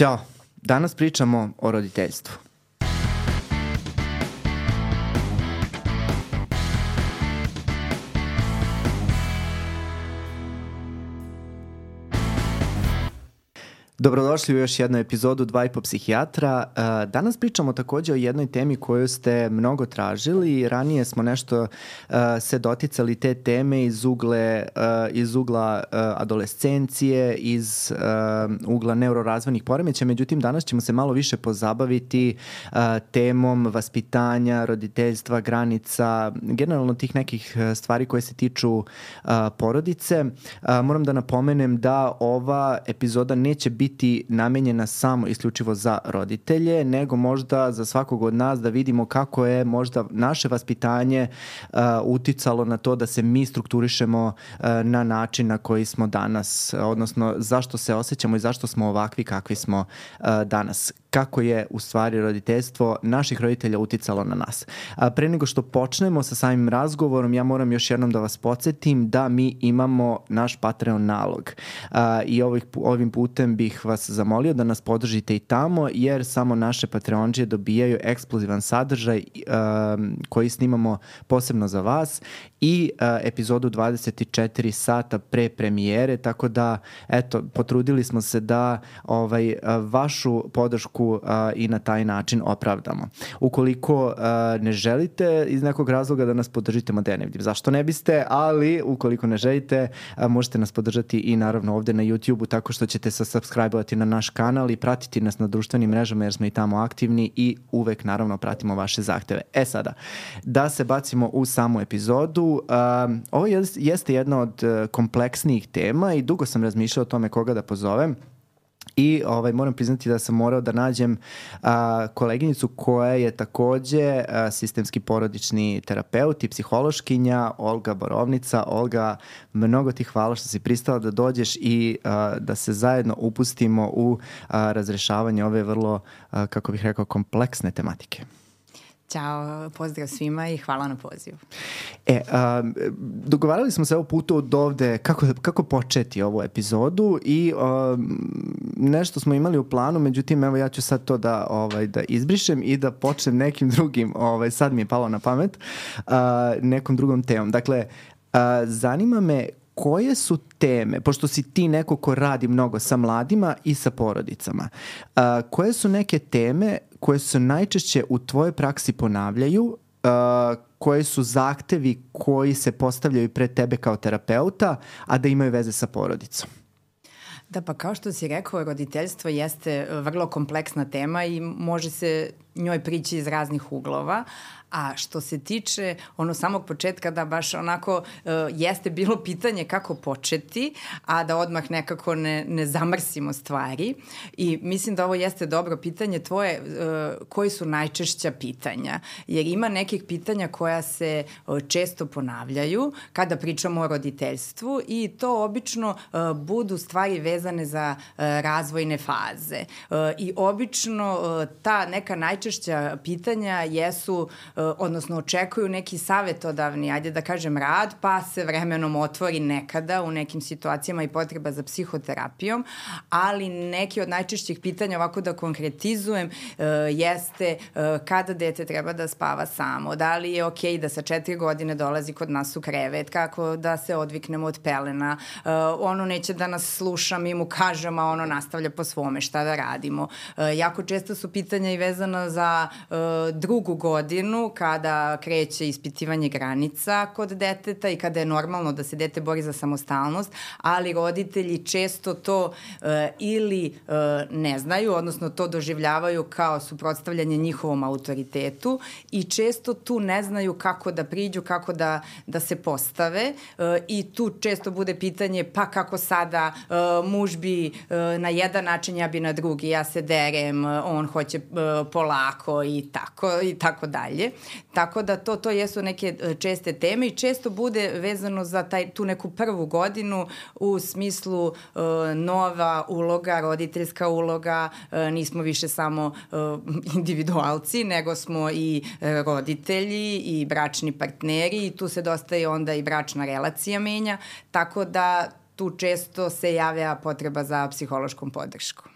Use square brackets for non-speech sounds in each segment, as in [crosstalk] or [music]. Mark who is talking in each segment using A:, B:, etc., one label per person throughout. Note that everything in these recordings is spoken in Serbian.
A: Ćao, danas pričamo o roditeljstvu. Dobrodošli u još jednu epizodu Dva i po psihijatra. E, danas pričamo takođe o jednoj temi koju ste mnogo tražili. Ranije smo nešto e, se doticali te teme iz, ugle, e, iz ugla adolescencije, iz ugla neurorazvojnih poremeća. Međutim, danas ćemo se malo više pozabaviti temom vaspitanja, roditeljstva, granica, generalno tih nekih stvari koje se tiču porodice. Moram da napomenem da ova epizoda neće biti biti namenjena samo isključivo za roditelje, nego možda za svakog od nas da vidimo kako je možda naše vaspitanje uh, uticalo na to da se mi strukturišemo uh, na način na koji smo danas, odnosno zašto se osjećamo i zašto smo ovakvi kakvi smo uh, danas kako je u stvari roditeljstvo naših roditelja uticalo na nas. A, pre nego što počnemo sa samim razgovorom, ja moram još jednom da vas podsjetim da mi imamo naš Patreon nalog. A, I ovih, ovim putem bih vas zamolio da nas podržite i tamo, jer samo naše Patreonđe dobijaju eksplozivan sadržaj a, koji snimamo posebno za vas i a, epizodu 24 sata pre premijere, tako da, eto, potrudili smo se da ovaj, vašu podršku podršku a, i na taj način opravdamo. Ukoliko a, ne želite iz nekog razloga da nas podržite, ma da ne vidim zašto ne biste, ali ukoliko ne želite, a, možete nas podržati i naravno ovde na YouTube-u tako što ćete se subscribe-ovati na naš kanal i pratiti nas na društvenim mrežama jer smo i tamo aktivni i uvek naravno pratimo vaše zahteve. E sada, da se bacimo u samu epizodu, a, ovo jeste jedna od e, kompleksnijih tema i dugo sam razmišljao o tome koga da pozovem. I ovaj, moram priznati da sam morao da nađem a, koleginicu koja je takođe a, sistemski porodični terapeut i psihološkinja, Olga Borovnica. Olga, mnogo ti hvala što si pristala da dođeš i a, da se zajedno upustimo u a, razrešavanje ove vrlo, a, kako bih rekao, kompleksne tematike.
B: Ćao, pozdrav svima i hvala na pozivu.
A: E, a, dogovarali smo se ovo putu od ovde kako, kako početi ovu epizodu i a, nešto smo imali u planu, međutim evo ja ću sad to da, ovaj, da izbrišem i da počnem nekim drugim, ovaj, sad mi je palo na pamet, a, nekom drugom temom. Dakle, a, zanima me koje su teme, pošto si ti neko ko radi mnogo sa mladima i sa porodicama, a, koje su neke teme koje se najčešće u tvojoj praksi ponavljaju, a, koje su zahtevi koji se postavljaju pred tebe kao terapeuta, a da imaju veze sa porodicom?
B: Da, pa kao što si rekao, roditeljstvo jeste vrlo kompleksna tema i može se njoj prići iz raznih uglova, A što se tiče ono samog početka da baš onako uh, jeste bilo pitanje kako početi, a da odmah nekako ne, ne zamrsimo stvari. I mislim da ovo jeste dobro pitanje tvoje, uh, koji su najčešća pitanja, jer ima nekih pitanja koja se uh, često ponavljaju kada pričamo o roditeljstvu i to obično uh, budu stvari vezane za uh, razvojne faze. Uh, i obično uh, ta neka najčešća pitanja jesu E, odnosno očekuju neki savetodavni, ajde da kažem, rad, pa se vremenom otvori nekada u nekim situacijama i potreba za psihoterapijom, ali neki od najčešćih pitanja, ovako da konkretizujem, e, jeste e, kada dete treba da spava samo, da li je okej okay da sa četiri godine dolazi kod nas u krevet, kako da se odviknemo od pelena, ono neće da nas sluša, mi mu kažemo, a ono nastavlja po svome, šta da radimo. Jako često su pitanja i vezana za drugu godinu, kada kreće ispitivanje granica kod deteta i kada je normalno da se dete bori za samostalnost, ali roditelji često to uh, ili uh, ne znaju, odnosno to doživljavaju kao suprotstavljanje njihovom autoritetu i često tu ne znaju kako da priđu, kako da, da se postave uh, i tu često bude pitanje pa kako sada uh, muž bi uh, na jedan način, ja bi na drugi, ja se derem, uh, on hoće uh, polako i tako i tako dalje. Tako da to, to jesu neke e, česte teme i često bude vezano za taj, tu neku prvu godinu u smislu uh, nova uloga, roditeljska uloga, uh, nismo više samo uh, individualci, nego smo i roditelji i bračni partneri i tu se dosta i onda i bračna relacija menja, tako da tu često se javlja potreba za psihološkom podrškom.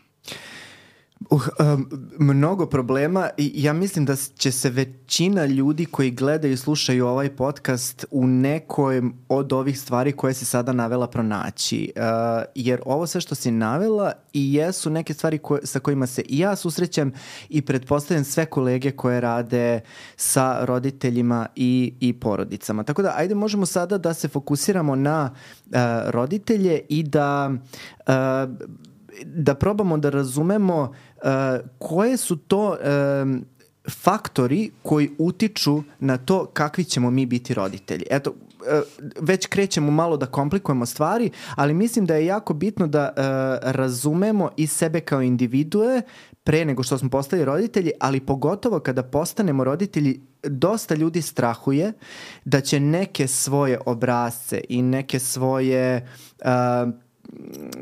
A: Uh, um, mnogo problema i ja mislim da će se većina ljudi koji gledaju i slušaju ovaj podcast u nekoj od ovih stvari koje si sada navela pronaći. Uh, jer ovo sve što si navela i jesu neke stvari koje, sa kojima se i ja susrećem i pretpostavljam sve kolege koje rade sa roditeljima i, i porodicama. Tako da ajde možemo sada da se fokusiramo na uh, roditelje i da uh, da probamo da razumemo koje su to faktori koji utiču na to kakvi ćemo mi biti roditelji. Eto, uh, već krećemo malo da komplikujemo stvari, ali mislim da je jako bitno da uh, razumemo i sebe kao individue pre nego što smo postali roditelji, ali pogotovo kada postanemo roditelji, dosta ljudi strahuje da će neke svoje obrazce i neke svoje uh,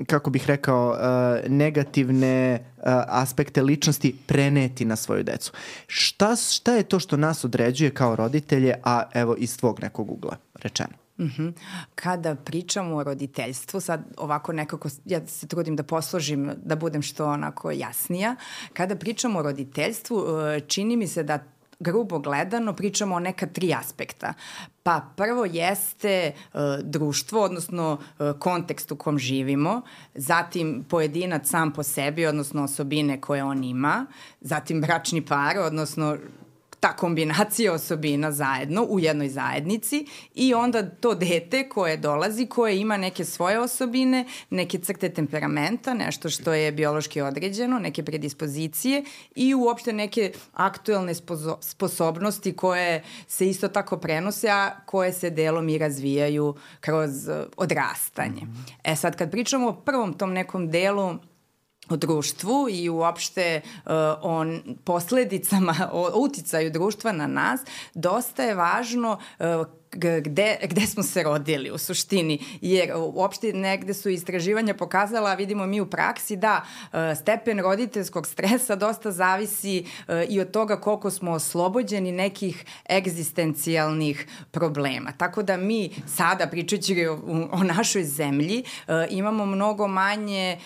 A: kako bih rekao, uh, negativne uh, aspekte ličnosti preneti na svoju decu. Šta, šta je to što nas određuje kao roditelje, a evo iz tvog nekog ugla rečeno?
B: Mm -hmm. Kada pričamo o roditeljstvu, sad ovako nekako, ja se trudim da posložim, da budem što onako jasnija, kada pričamo o roditeljstvu, uh, čini mi se da grubo gledano pričamo o neka tri aspekta. Pa prvo jeste uh, društvo, odnosno uh, kontekst u kom živimo, zatim pojedinac sam po sebi, odnosno osobine koje on ima, zatim bračni par, odnosno ta kombinacija osobina zajedno u jednoj zajednici i onda to dete koje dolazi, koje ima neke svoje osobine, neke crte temperamenta, nešto što je biološki određeno, neke predispozicije i uopšte neke aktuelne sposobnosti koje se isto tako prenose, a koje se delom i razvijaju kroz odrastanje. E sad, kad pričamo o prvom tom nekom delu o društvu i uopšte uh, o posledicama, o uticaju društva na nas, dosta je važno uh, gde, gde smo se rodili u suštini, jer uopšte negde su istraživanja pokazala, vidimo mi u praksi da e, stepen roditeljskog stresa dosta zavisi e, i od toga koliko smo oslobođeni nekih egzistencijalnih problema. Tako da mi sada, pričajući o, o našoj zemlji, e, imamo mnogo manje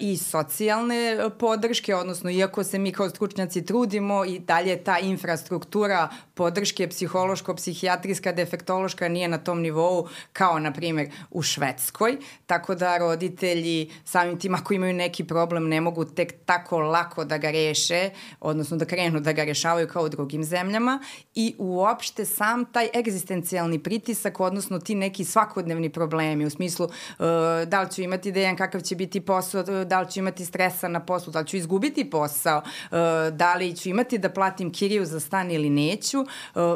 B: i socijalne podrške, odnosno iako se mi kao stručnjaci trudimo i dalje ta infrastruktura podrške psihološko-psihijatrijska defektovanja defektološka nije na tom nivou kao, na primjer, u Švedskoj, tako da roditelji samim tim ako imaju neki problem ne mogu tek tako lako da ga reše, odnosno da krenu da ga rešavaju kao u drugim zemljama. I uopšte sam taj egzistencijalni pritisak, odnosno ti neki svakodnevni problemi u smislu uh, da li ću imati dejan kakav će biti posao, da li ću imati stresa na poslu, da li ću izgubiti posao, uh, da li ću imati da platim kiriju za stan ili neću,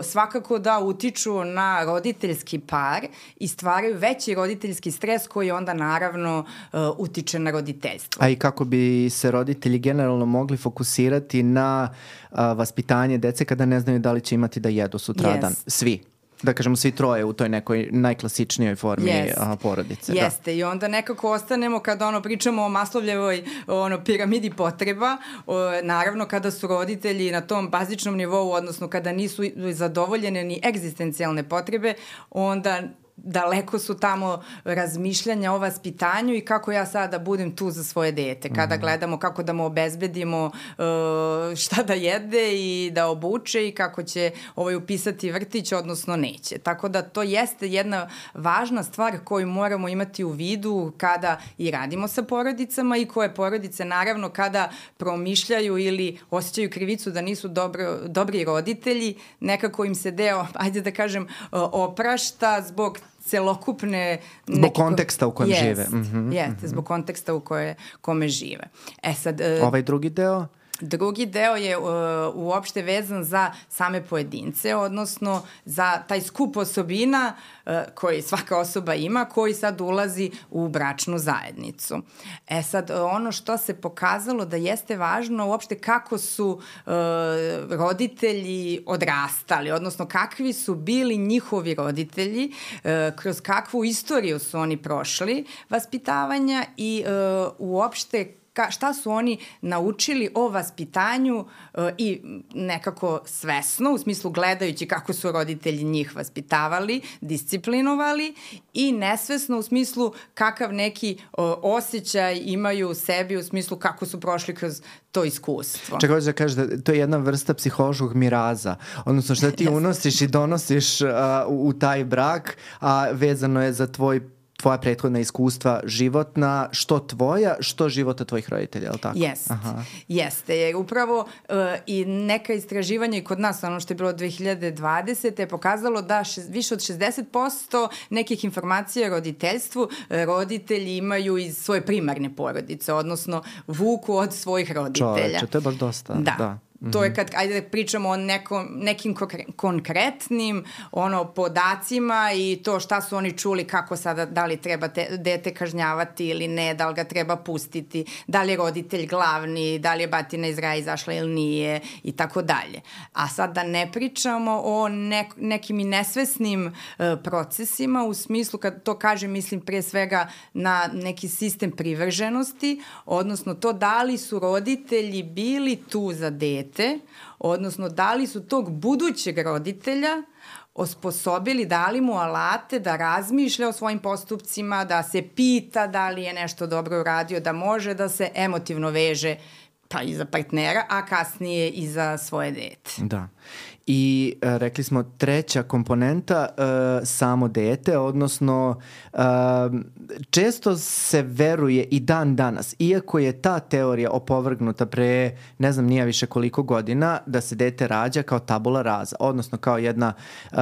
B: svakako da utiču na roditeljski par i stvaraju veći roditeljski stres koji onda naravno uh, utiče na roditeljstvo.
A: A i kako bi se roditelji generalno mogli fokusirati na uh, vaspitanje dece kada ne znaju da li će imati da jedu sutradan? Yes. Svi da kažemo svi troje u toj nekoj najklasičnijoj formi yes. a, porodice.
B: Da. Jeste da. i onda nekako ostanemo kada ono pričamo o Maslovljevoj ono, piramidi potreba, o, naravno kada su roditelji na tom bazičnom nivou, odnosno kada nisu zadovoljene ni egzistencijalne potrebe, onda daleko su tamo razmišljanja o vaspitanju i kako ja sada budem tu za svoje dete. Kada mm. gledamo kako da mu obezbedimo uh, šta da jede i da obuče i kako će ovaj upisati vrtić, odnosno neće. Tako da to jeste jedna važna stvar koju moramo imati u vidu kada i radimo sa porodicama i koje porodice naravno kada promišljaju ili osjećaju krivicu da nisu dobro, dobri roditelji, nekako im se deo, [laughs] ajde da kažem, oprašta zbog celokupne...
A: Zbog konteksta u kojem
B: jest,
A: žive.
B: Mm -hmm, jeste, mm -hmm. zbog konteksta u koje, kome žive. E sad... Uh,
A: ovaj drugi deo?
B: Drugi deo je uh, uopšte vezan za same pojedince, odnosno za taj skup osobina uh, koji svaka osoba ima, koji sad ulazi u bračnu zajednicu. E sad, ono što se pokazalo da jeste važno uopšte kako su uh, roditelji odrastali, odnosno kakvi su bili njihovi roditelji, uh, kroz kakvu istoriju su oni prošli vaspitavanja i uh, uopšte ka, šta su oni naučili o vaspitanju uh, i nekako svesno, u smislu gledajući kako su roditelji njih vaspitavali, disciplinovali i nesvesno u smislu kakav neki uh, osjećaj imaju u sebi u smislu kako su prošli kroz to iskustvo.
A: Čekaj, hoćeš da kažeš da to je jedna vrsta psihološkog miraza, odnosno šta ti [laughs] unosiš i donosiš uh, u, u taj brak, a vezano je za tvoj tvoja prethodna iskustva životna, što tvoja, što života tvojih roditelja, je li tako?
B: Jest, Aha. jeste. Jer upravo uh, i neka istraživanja i kod nas, ono što je bilo 2020. je pokazalo da šest, više od 60% nekih informacija o roditeljstvu e, roditelji imaju iz svoje primarne porodice, odnosno vuku od svojih roditelja.
A: Čoveče, to je baš dosta.
B: Da. da. To je mhm. kad, ajde da pričamo o nekom, nekim konkretnim ono, podacima i to šta su oni čuli, kako sada, da li treba te, dete kažnjavati ili ne, da li ga treba pustiti, da li je roditelj glavni, da li je batina iz raja izašla ili nije i tako dalje. A sad da ne pričamo o nek, nekim i nesvesnim uh, procesima, u smislu, kad to kažem, mislim pre svega na neki sistem privrženosti, odnosno to da li su roditelji bili tu za dete, dete, odnosno da li su tog budućeg roditelja osposobili, dali mu alate da razmišlja o svojim postupcima, da se pita da li je nešto dobro uradio, da može da se emotivno veže pa i za partnera, a kasnije i za svoje dete.
A: Da i e, rekli smo treća komponenta e, samo dete, odnosno e, često se veruje i dan danas, iako je ta teorija opovrgnuta pre ne znam nija više koliko godina, da se dete rađa kao tabula raza, odnosno kao jedna e,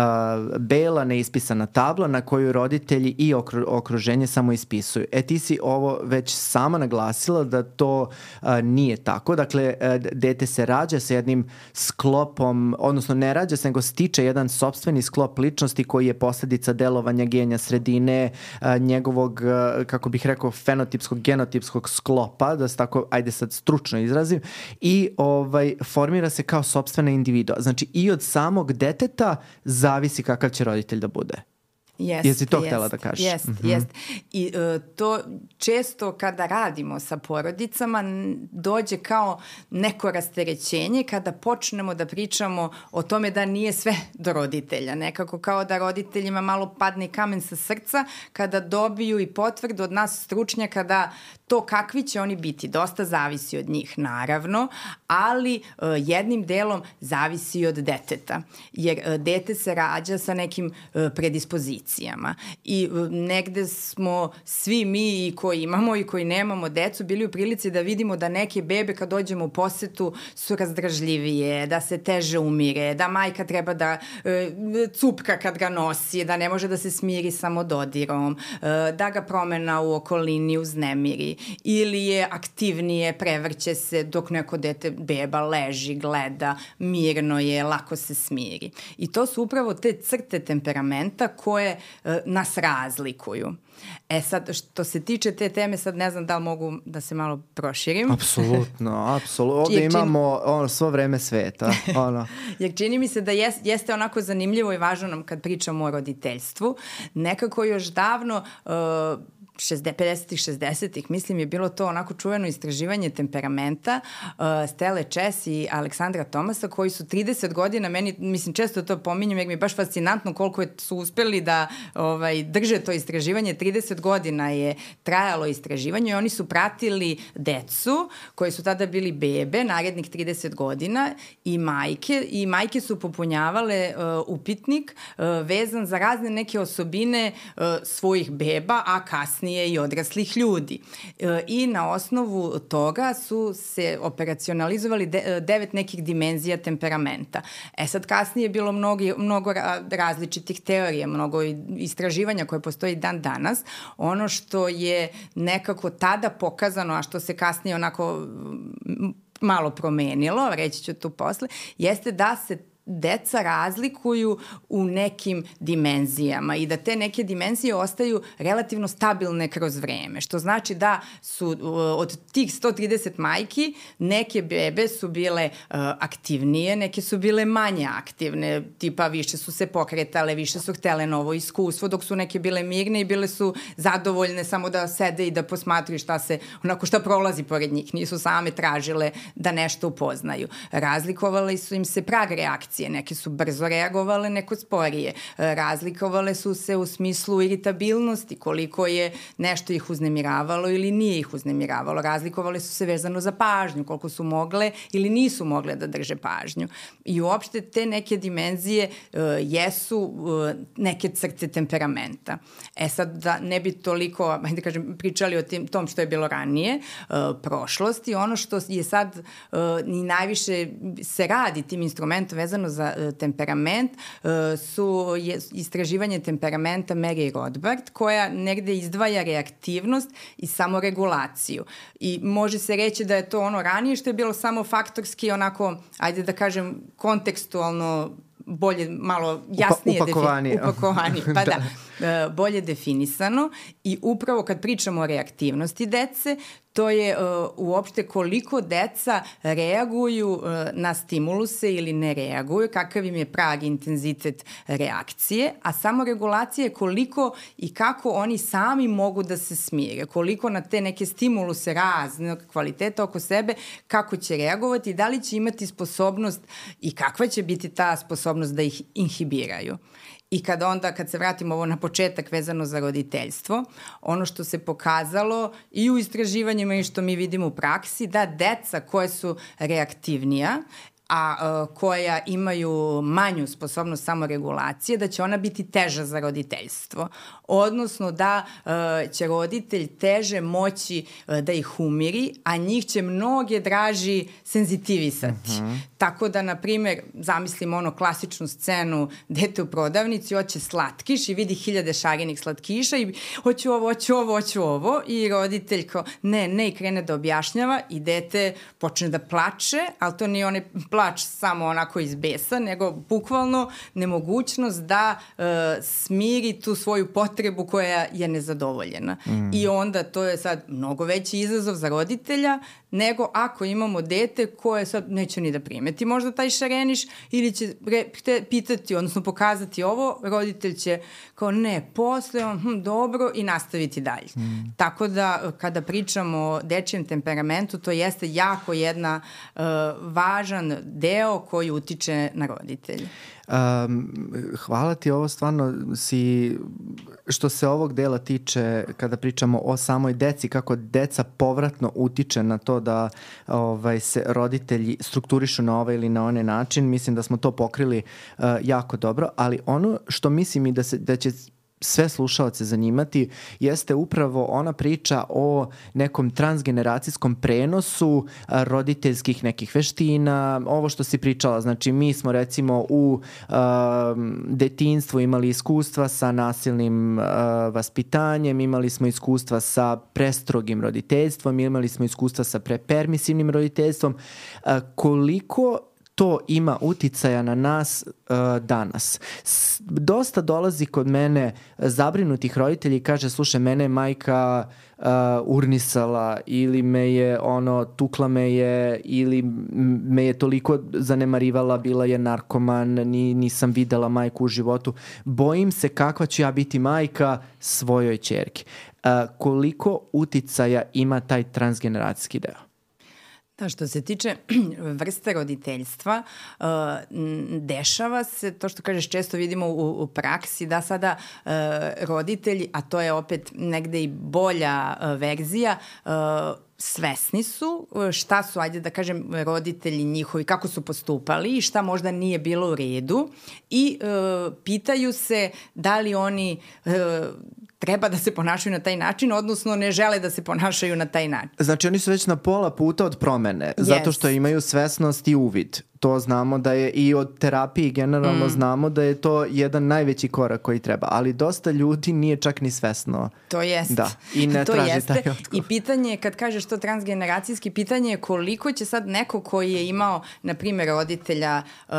A: bela neispisana tabla na koju roditelji i okru, okruženje samo ispisuju. E ti si ovo već sama naglasila da to e, nije tako, dakle e, dete se rađa sa jednim sklopom, odnosno odnosno ne rađa se, nego stiče jedan sobstveni sklop ličnosti koji je posledica delovanja genja sredine, njegovog, kako bih rekao, fenotipskog, genotipskog sklopa, da se tako, ajde sad stručno izrazim, i ovaj, formira se kao sobstvena individua. Znači i od samog deteta zavisi kakav će roditelj da bude.
B: Jest,
A: Jesi to jest, htela da kažeš?
B: Jest, mm -hmm. jest. I uh, to često kada radimo sa porodicama dođe kao neko rasterećenje kada počnemo da pričamo o tome da nije sve do roditelja. Nekako kao da roditeljima malo padne kamen sa srca kada dobiju i potvrdu od nas stručnjaka da to kakvi će oni biti dosta zavisi od njih naravno, ali uh, jednim delom zavisi od deteta. Jer uh, dete se rađa sa nekim uh, predispozicijama i uh, negde smo svi mi i koji imamo i koji nemamo decu bili u prilici da vidimo da neke bebe kad dođemo u posetu su razdražljivije, da se teže umire, da majka treba da uh, cupka kad ga nosi, da ne može da se smiri samo dodirom, uh, da ga promena u okolini uznemiri ili je aktivnije, prevrće se dok neko dete, beba leži, gleda, mirno je, lako se smiri. I to su upravo te crte temperamenta koje e, nas razlikuju. E sad, što se tiče te teme, sad ne znam da li mogu da se malo proširim.
A: Apsolutno, [laughs] apsolutno. Ovde čini... imamo ono, svo vreme sveta. Ono. [laughs]
B: Jer čini mi se da jes, jeste onako zanimljivo i važno nam kad pričamo o roditeljstvu. Nekako još davno uh, 50-ih, 60-ih, mislim je bilo to onako čuveno istraživanje temperamenta uh, Stele Čes i Aleksandra Tomasa koji su 30 godina, meni, mislim često to pominjem jer mi je baš fascinantno koliko je, su uspeli da ovaj, drže to istraživanje, 30 godina je trajalo istraživanje i oni su pratili decu koji su tada bili bebe, narednih 30 godina i majke i majke su popunjavale uh, upitnik uh, vezan za razne neke osobine uh, svojih beba, a kasnije kasnije i odraslih ljudi. E, I na osnovu toga su se operacionalizovali de, devet nekih dimenzija temperamenta. E sad kasnije je bilo mnogo, mnogo različitih teorija, mnogo istraživanja koje postoji dan danas. Ono što je nekako tada pokazano, a što se kasnije onako malo promenilo, reći ću tu posle, jeste da se deca razlikuju u nekim dimenzijama i da te neke dimenzije ostaju relativno stabilne kroz vreme, što znači da su od tih 130 majki neke bebe su bile uh, aktivnije, neke su bile manje aktivne, tipa više su se pokretale, više su htele novo iskustvo, dok su neke bile mirne i bile su zadovoljne samo da sede i da posmatruju šta se, onako šta prolazi pored njih, nisu same tražile da nešto upoznaju. Razlikovali su im se prag reakcije reakcije. Neke su brzo reagovale, neko sporije. E, razlikovale su se u smislu iritabilnosti, koliko je nešto ih uznemiravalo ili nije ih uznemiravalo. Razlikovale su se vezano za pažnju, koliko su mogle ili nisu mogle da drže pažnju. I uopšte te neke dimenzije uh, jesu uh, neke crte temperamenta. E sad, da ne bi toliko, da kažem, pričali o tim, tom što je bilo ranije, uh, prošlosti, ono što je sad uh, ni najviše se radi tim instrumentom vezano vezano za uh, temperament uh, su je, istraživanje temperamenta Mary Rothbard koja negde izdvaja reaktivnost i samoregulaciju. I može se reći da je to ono ranije što je bilo samo faktorski onako, ajde da kažem, kontekstualno bolje, malo jasnije
A: upakovani.
B: upakovani, [laughs] pa da. da. E, bolje definisano i upravo kad pričamo o reaktivnosti dece, to je uh, uopšte koliko deca reaguju uh, na stimuluse ili ne reaguju, kakav im je prag intenzitet reakcije, a samo regulacija je koliko i kako oni sami mogu da se smire, koliko na te neke stimuluse razne kvaliteta oko sebe, kako će reagovati, da li će imati sposobnost i kakva će biti ta sposobnost da ih inhibiraju. I kad onda, kad se vratimo ovo na početak vezano za roditeljstvo, ono što se pokazalo i u istraživanjima i što mi vidimo u praksi, da deca koje su reaktivnija a uh, koja imaju manju sposobnost samoregulacije, da će ona biti teža za roditeljstvo. Odnosno da uh, će roditelj teže moći uh, da ih umiri, a njih će mnoge draži senzitivisati. Uh mhm. -huh. Tako da, na primjer, zamislim ono klasičnu scenu, dete u prodavnici, hoće slatkiš i vidi hiljade šarenih slatkiša i hoću ovo, hoću ovo, hoću ovo i roditelj kao ne, ne i krene da objašnjava i dete počne da plače, ali to nije onaj plač samo onako iz besa, nego bukvalno nemogućnost da uh, smiri tu svoju potrebu koja je nezadovoljena. Mm. I onda to je sad mnogo veći izazov za roditelja nego ako imamo dete koje sad neće ni da primeti možda taj šareniš ili će re, pitati, odnosno pokazati ovo, roditelj će kao ne, posle, hm, dobro i nastaviti dalje. Mm. Tako da kada pričamo o dečijem temperamentu, to jeste jako jedna uh, važan deo koji utiče na roditelje.
A: Um, hvala ti, ovo stvarno si, što se ovog dela tiče, kada pričamo o samoj deci, kako deca povratno utiče na to da ovaj, se roditelji strukturišu na ovaj ili na onaj način, mislim da smo to pokrili uh, jako dobro, ali ono što mislim i da, se, da će sve slušalce zanimati jeste upravo ona priča o nekom transgeneracijskom prenosu roditeljskih nekih veština, ovo što si pričala, znači mi smo recimo u uh, detinstvu imali iskustva sa nasilnim uh, vaspitanjem, imali smo iskustva sa prestrogim roditeljstvom, imali smo iskustva sa prepermisivnim roditeljstvom. Uh, koliko to ima uticaja na nas uh, danas. S, dosta dolazi kod mene zabrinutih roditelji i kaže, slušaj, mene je majka uh, urnisala ili me je ono, tukla me je ili me je toliko zanemarivala, bila je narkoman, ni, nisam videla majku u životu. Bojim se kakva ću ja biti majka svojoj čerki. Uh, koliko uticaja ima taj transgeneracijski deo?
B: Što se tiče [clears throat] vrste roditeljstva, uh, dešava se, to što kažeš često vidimo u, u praksi, da sada uh, roditelji, a to je opet negde i bolja uh, verzija, svesni su šta su, ajde da kažem, roditelji njihovi, kako su postupali i šta možda nije bilo u redu i e, pitaju se da li oni e, treba da se ponašaju na taj način, odnosno ne žele da se ponašaju na taj način.
A: Znači oni su već na pola puta od promene, yes. zato što imaju svesnost i uvid to znamo da je i od terapiji generalno mm. znamo da je to jedan najveći korak koji treba, ali dosta ljudi nije čak ni svesno.
B: To jeste.
A: Da, i ne [laughs]
B: to
A: traži
B: jeste.
A: taj odgovor.
B: I pitanje je, kad kažeš to transgeneracijski, pitanje je koliko će sad neko koji je imao, na primjer, roditelja uh,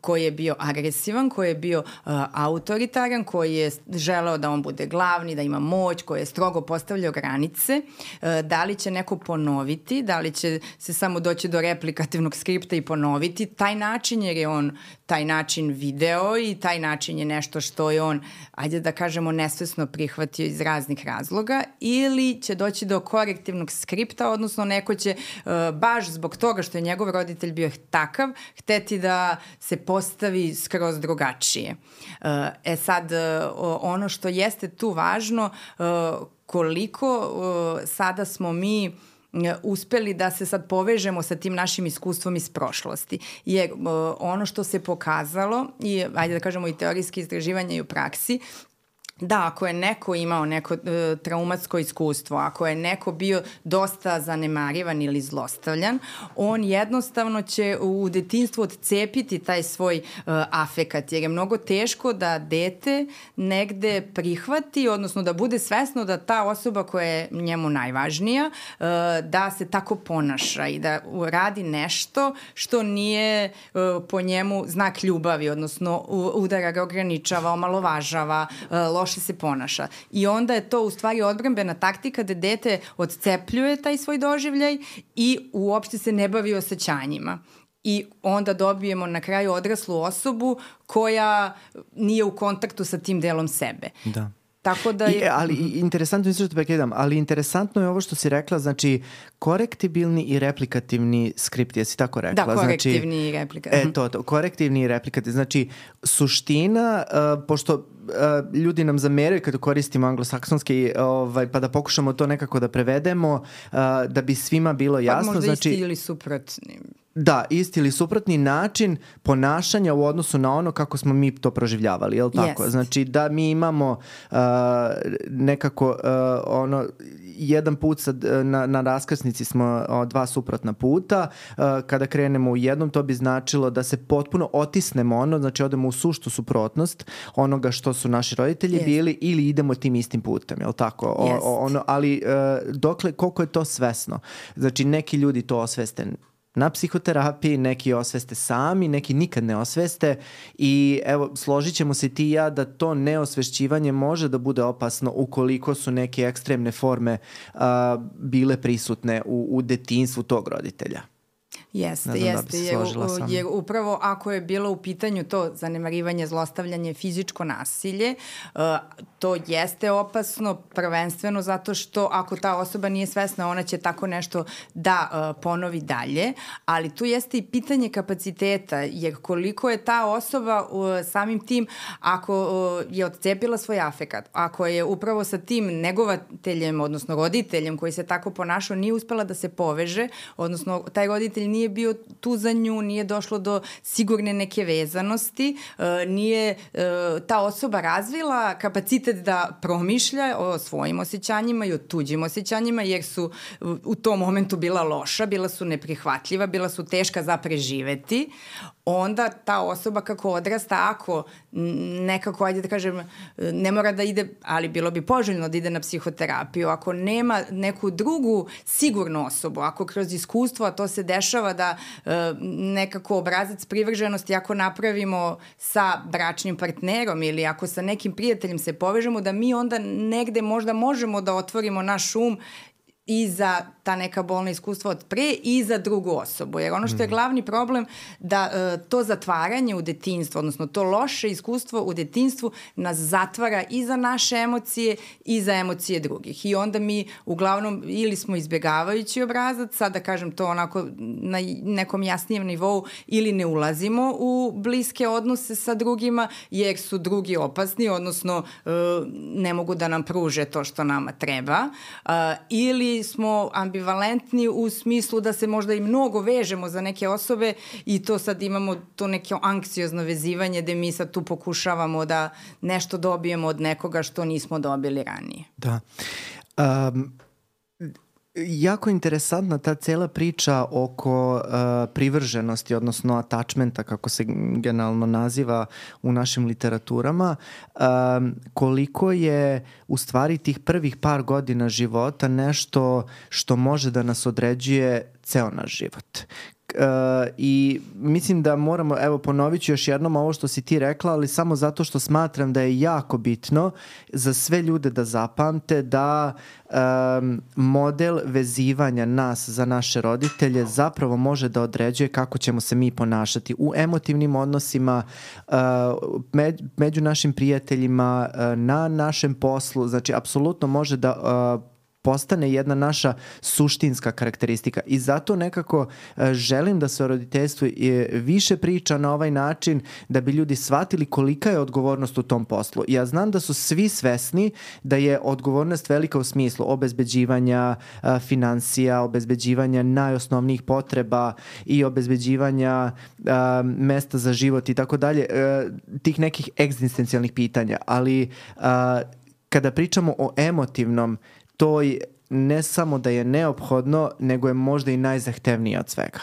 B: koji je bio agresivan, koji je bio uh, autoritaran, koji je želeo da on bude glavni, da ima moć, koji je strogo postavljao granice, uh, da li će neko ponoviti, da li će se samo doći do replikativnog skripta i ponoviti taj način, jer je on taj način video i taj način je nešto što je on, ajde da kažemo, nesvesno prihvatio iz raznih razloga ili će doći do korektivnog skripta, odnosno neko će uh, baš zbog toga što je njegov roditelj bio takav, hteti da se postavi skroz drugačije. Uh, e sad, uh, ono što jeste tu važno, koliko sada smo mi uh, uspeli da se sad povežemo sa tim našim iskustvom iz prošlosti. Jer ono što se pokazalo, i ajde da kažemo i teorijski istraživanje i u praksi, Da, ako je neko imao neko e, traumatsko iskustvo, ako je neko bio dosta zanemarivan ili zlostavljan, on jednostavno će u detinstvu odcepiti taj svoj e, afekat, jer je mnogo teško da dete negde prihvati, odnosno da bude svesno da ta osoba koja je njemu najvažnija, e, da se tako ponaša i da radi nešto što nije e, po njemu znak ljubavi, odnosno udara ga ograničava, omalovažava, e, loše se ponaša. I onda je to u stvari odbrambena taktika da dete odcepljuje taj svoj doživljaj i uopšte se ne bavi osjećanjima i onda dobijemo na kraju odraslu osobu koja nije u kontaktu sa tim delom sebe.
A: Da.
B: Tako da je...
A: I, ali interesantno je što te prekidam, ali interesantno je ovo što si rekla, znači korektibilni i replikativni skript, jesi tako rekla?
B: Da, korektivni
A: znači,
B: i replikativni.
A: E, to, to, korektivni i replikativni. Znači, suština, uh, pošto uh, ljudi nam zameraju kada koristimo anglosaksonski, ovaj, pa da pokušamo to nekako da prevedemo, uh, da bi svima bilo jasno. Pa
B: možda
A: znači,
B: isti ili suprotni.
A: Da, isti ili suprotni način ponašanja u odnosu na ono kako smo mi to proživljavali, je li tako? Yes. Znači da mi imamo uh, nekako uh, ono jedan put sad, na, na raskrsnici smo uh, dva suprotna puta, uh, kada krenemo u jednom to bi značilo da se potpuno otisnemo ono, znači odemo u suštu suprotnost onoga što su naši roditelji yes. bili ili idemo tim istim putem, je li tako? O, yes. ono, ali uh, dokle, koliko je to svesno? Znači neki ljudi to osveste na psihoterapiji, neki osveste sami, neki nikad ne osveste i evo, složit ćemo se ti i ja da to neosvešćivanje može da bude opasno ukoliko su neke ekstremne forme uh, bile prisutne u, u detinstvu tog roditelja.
B: Jeste, da jeste, da jer, jer upravo ako je bilo u pitanju to zanemarivanje, zlostavljanje, fizičko nasilje, uh, to jeste opasno prvenstveno zato što ako ta osoba nije svesna, ona će tako nešto da uh, ponovi dalje, ali tu jeste i pitanje kapaciteta, jer koliko je ta osoba uh, samim tim, ako uh, je odcepila svoj afekat, ako je upravo sa tim negovateljem, odnosno roditeljem koji se tako ponašao, nije uspela da se poveže, odnosno taj roditelj nije bio tu za nju, nije došlo do sigurne neke vezanosti, uh, nije uh, ta osoba razvila kapacitet da promišlja o svojim osjećanjima i o tuđim osjećanjima, jer su u tom momentu bila loša, bila su neprihvatljiva, bila su teška za preživeti onda ta osoba kako odrasta, ako nekako, ajde da kažem, ne mora da ide, ali bilo bi poželjno da ide na psihoterapiju, ako nema neku drugu sigurnu osobu, ako kroz iskustvo, a to se dešava da e, nekako obrazac privrženosti, ako napravimo sa bračnim partnerom ili ako sa nekim prijateljem se povežemo, da mi onda negde možda možemo da otvorimo naš um i za ta neka bolna iskustva od pre i za drugu osobu. Jer ono što je mhm. glavni problem da uh, to zatvaranje u detinstvu, odnosno to loše iskustvo u detinstvu nas zatvara i za naše emocije i za emocije drugih. I onda mi uglavnom ili smo izbegavajući obrazac, sad da kažem to onako na nekom jasnijem nivou, ili ne ulazimo u bliske odnose sa drugima jer su drugi opasni, odnosno uh, ne mogu da nam pruže to što nama treba. Uh, ili smo ambivalentni u smislu da se možda i mnogo vežemo za neke osobe i to sad imamo to neke anksiozno vezivanje gde mi sad tu pokušavamo da nešto dobijemo od nekoga što nismo dobili ranije.
A: Da. Um, jako interesantna ta cela priča oko uh, privrženosti, odnosno attachmenta, kako se generalno naziva u našim literaturama, um, koliko je u stvari tih prvih par godina života nešto što može da nas određuje ceo naš život. Uh, I mislim da moramo, evo ponovit ću još jednom ovo što si ti rekla, ali samo zato što smatram da je jako bitno za sve ljude da zapamte da um, model vezivanja nas za naše roditelje zapravo može da određuje kako ćemo se mi ponašati u emotivnim odnosima, uh, među našim prijateljima, uh, na našem poslu, znači apsolutno može da uh, postane jedna naša suštinska karakteristika i zato nekako e, želim da se o roditeljstvu više priča na ovaj način da bi ljudi shvatili kolika je odgovornost u tom poslu. Ja znam da su svi svesni da je odgovornost velika u smislu obezbeđivanja e, financija, obezbeđivanja najosnovnijih potreba i obezbeđivanja e, mesta za život i tako dalje, tih nekih egzistencijalnih pitanja, ali kada pričamo o emotivnom to ne samo da je neophodno, nego je možda i najzahtevnije od svega.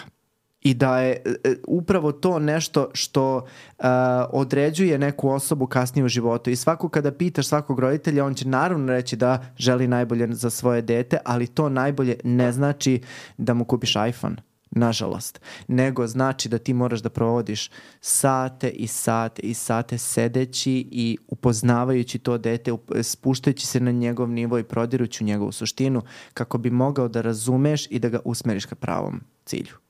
A: I da je e, e, upravo to nešto što uh, određuje neku osobu kasnije u životu. I svako kada pitaš svakog roditelja, on će naravno reći da želi najbolje za svoje dete, ali to najbolje ne znači da mu kupiš iPhone nažalost, nego znači da ti moraš da provodiš sate i sate i sate sedeći i upoznavajući to dete, spuštajući se na njegov nivo i prodirući u njegovu suštinu kako bi mogao da razumeš i da ga usmeriš ka pravom cilju.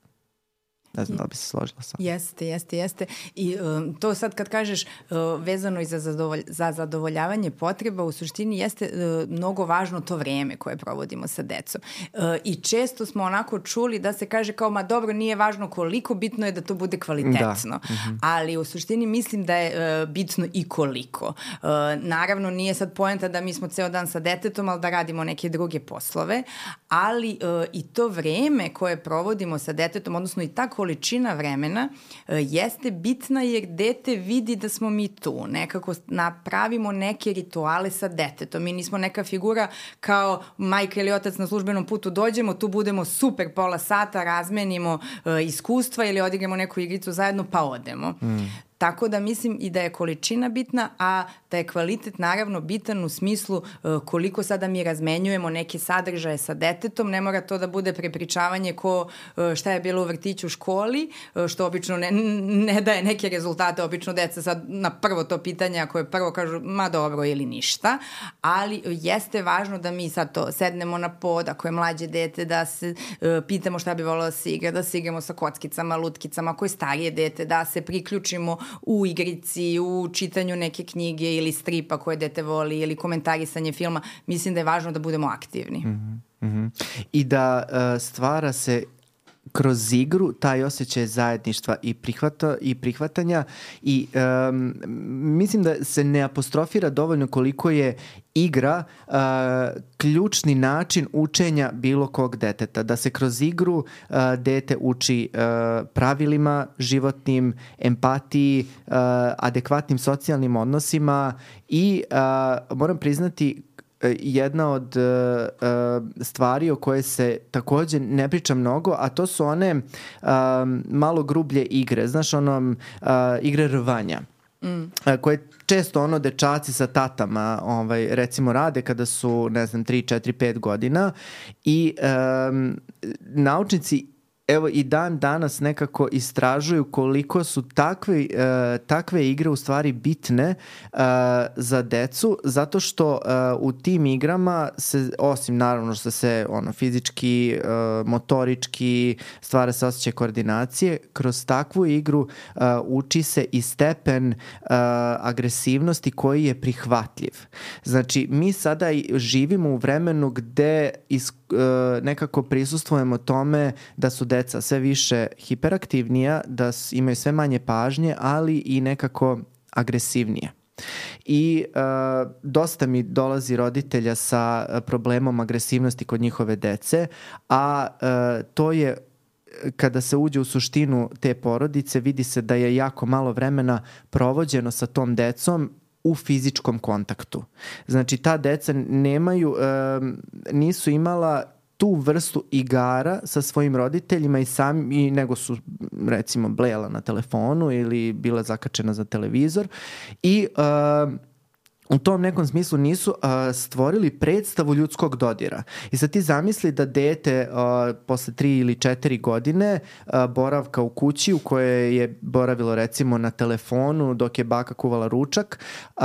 A: Ne znam da li bi se složila sa.
B: Jeste, jeste, jeste. I um, to sad kad kažeš uh, vezano i za, zadovolj, za zadovoljavanje potreba, u suštini jeste uh, mnogo važno to vreme koje provodimo sa decom. Uh, I često smo onako čuli da se kaže kao, ma dobro, nije važno koliko, bitno je da to bude kvalitetno. Da. Mm -hmm. Ali u suštini mislim da je uh, bitno i koliko. Uh, naravno, nije sad poenta da mi smo ceo dan sa detetom, ali da radimo neke druge poslove, ali uh, i to vreme koje provodimo sa detetom, odnosno i tako količina vremena e, jeste bitna jer dete vidi da smo mi tu. Nekako napravimo neke rituale sa detetom. Mi nismo neka figura kao majka ili otac na službenom putu dođemo, tu budemo super pola sata, razmenimo uh, iskustva ili odigramo neku igricu zajedno pa odemo. Mm. Tako da mislim i da je količina bitna, a da je kvalitet naravno bitan u smislu uh, koliko sada mi razmenjujemo neke sadržaje sa detetom, ne mora to da bude prepričavanje ko uh, šta je bilo u vrtiću u školi, uh, što obično ne, ne daje neke rezultate, obično deca sad na prvo to pitanje, ako je prvo kažu ma dobro ili ništa, ali jeste važno da mi sad to sednemo na pod, ako je mlađe dete, da se pitamo šta bi volilo da se igra, da se igramo sa kockicama, lutkicama, ako je starije dete, da se priključimo u igrici, u čitanju neke knjige ili stripa koje dete voli ili komentarisanje filma, mislim da je važno da budemo aktivni. Mm
A: -hmm. I da uh, stvara se kroz igru taj osjećaj zajedništva i prihvata i prihvatanja i um, mislim da se ne apostrofira dovoljno koliko je igra uh, ključni način učenja bilo kog deteta. Da se kroz igru uh, dete uči uh, pravilima životnim, empatiji, uh, adekvatnim socijalnim odnosima i uh, moram priznati jedna od uh, stvari o koje se takođe ne priča mnogo, a to su one uh, malo grublje igre, znaš ono uh, igre rvanja. Mm. koje često ono dečaci sa tatama ovaj, recimo rade kada su ne znam 3, 4, 5 godina i um, naučnici evo i dan danas nekako istražuju koliko su takve, uh, takve igre u stvari bitne uh, za decu zato što uh, u tim igrama se osim naravno što se ono fizički, uh, motorički stvara se osjećaj koordinacije kroz takvu igru uh, uči se i stepen uh, agresivnosti koji je prihvatljiv. Znači mi sada živimo u vremenu gde is, uh, nekako prisustvujemo tome da su deca deca sve više hiperaktivnija, da imaju sve manje pažnje, ali i nekako agresivnije. I uh, dosta mi dolazi roditelja sa problemom agresivnosti kod njihove dece, a uh, to je kada se uđe u suštinu te porodice, vidi se da je jako malo vremena provođeno sa tom decom u fizičkom kontaktu. Znači, ta deca nemaju, uh, nisu imala tu vrstu igara sa svojim roditeljima i sam i nego su recimo blejala na telefonu ili bila zakačena za televizor i uh, u tom nekom smislu nisu uh, stvorili predstavu ljudskog dodira. I sad ti zamisli da dete uh, posle tri ili četiri godine uh, boravka u kući u kojoj je boravilo recimo na telefonu dok je baka kuvala ručak, uh,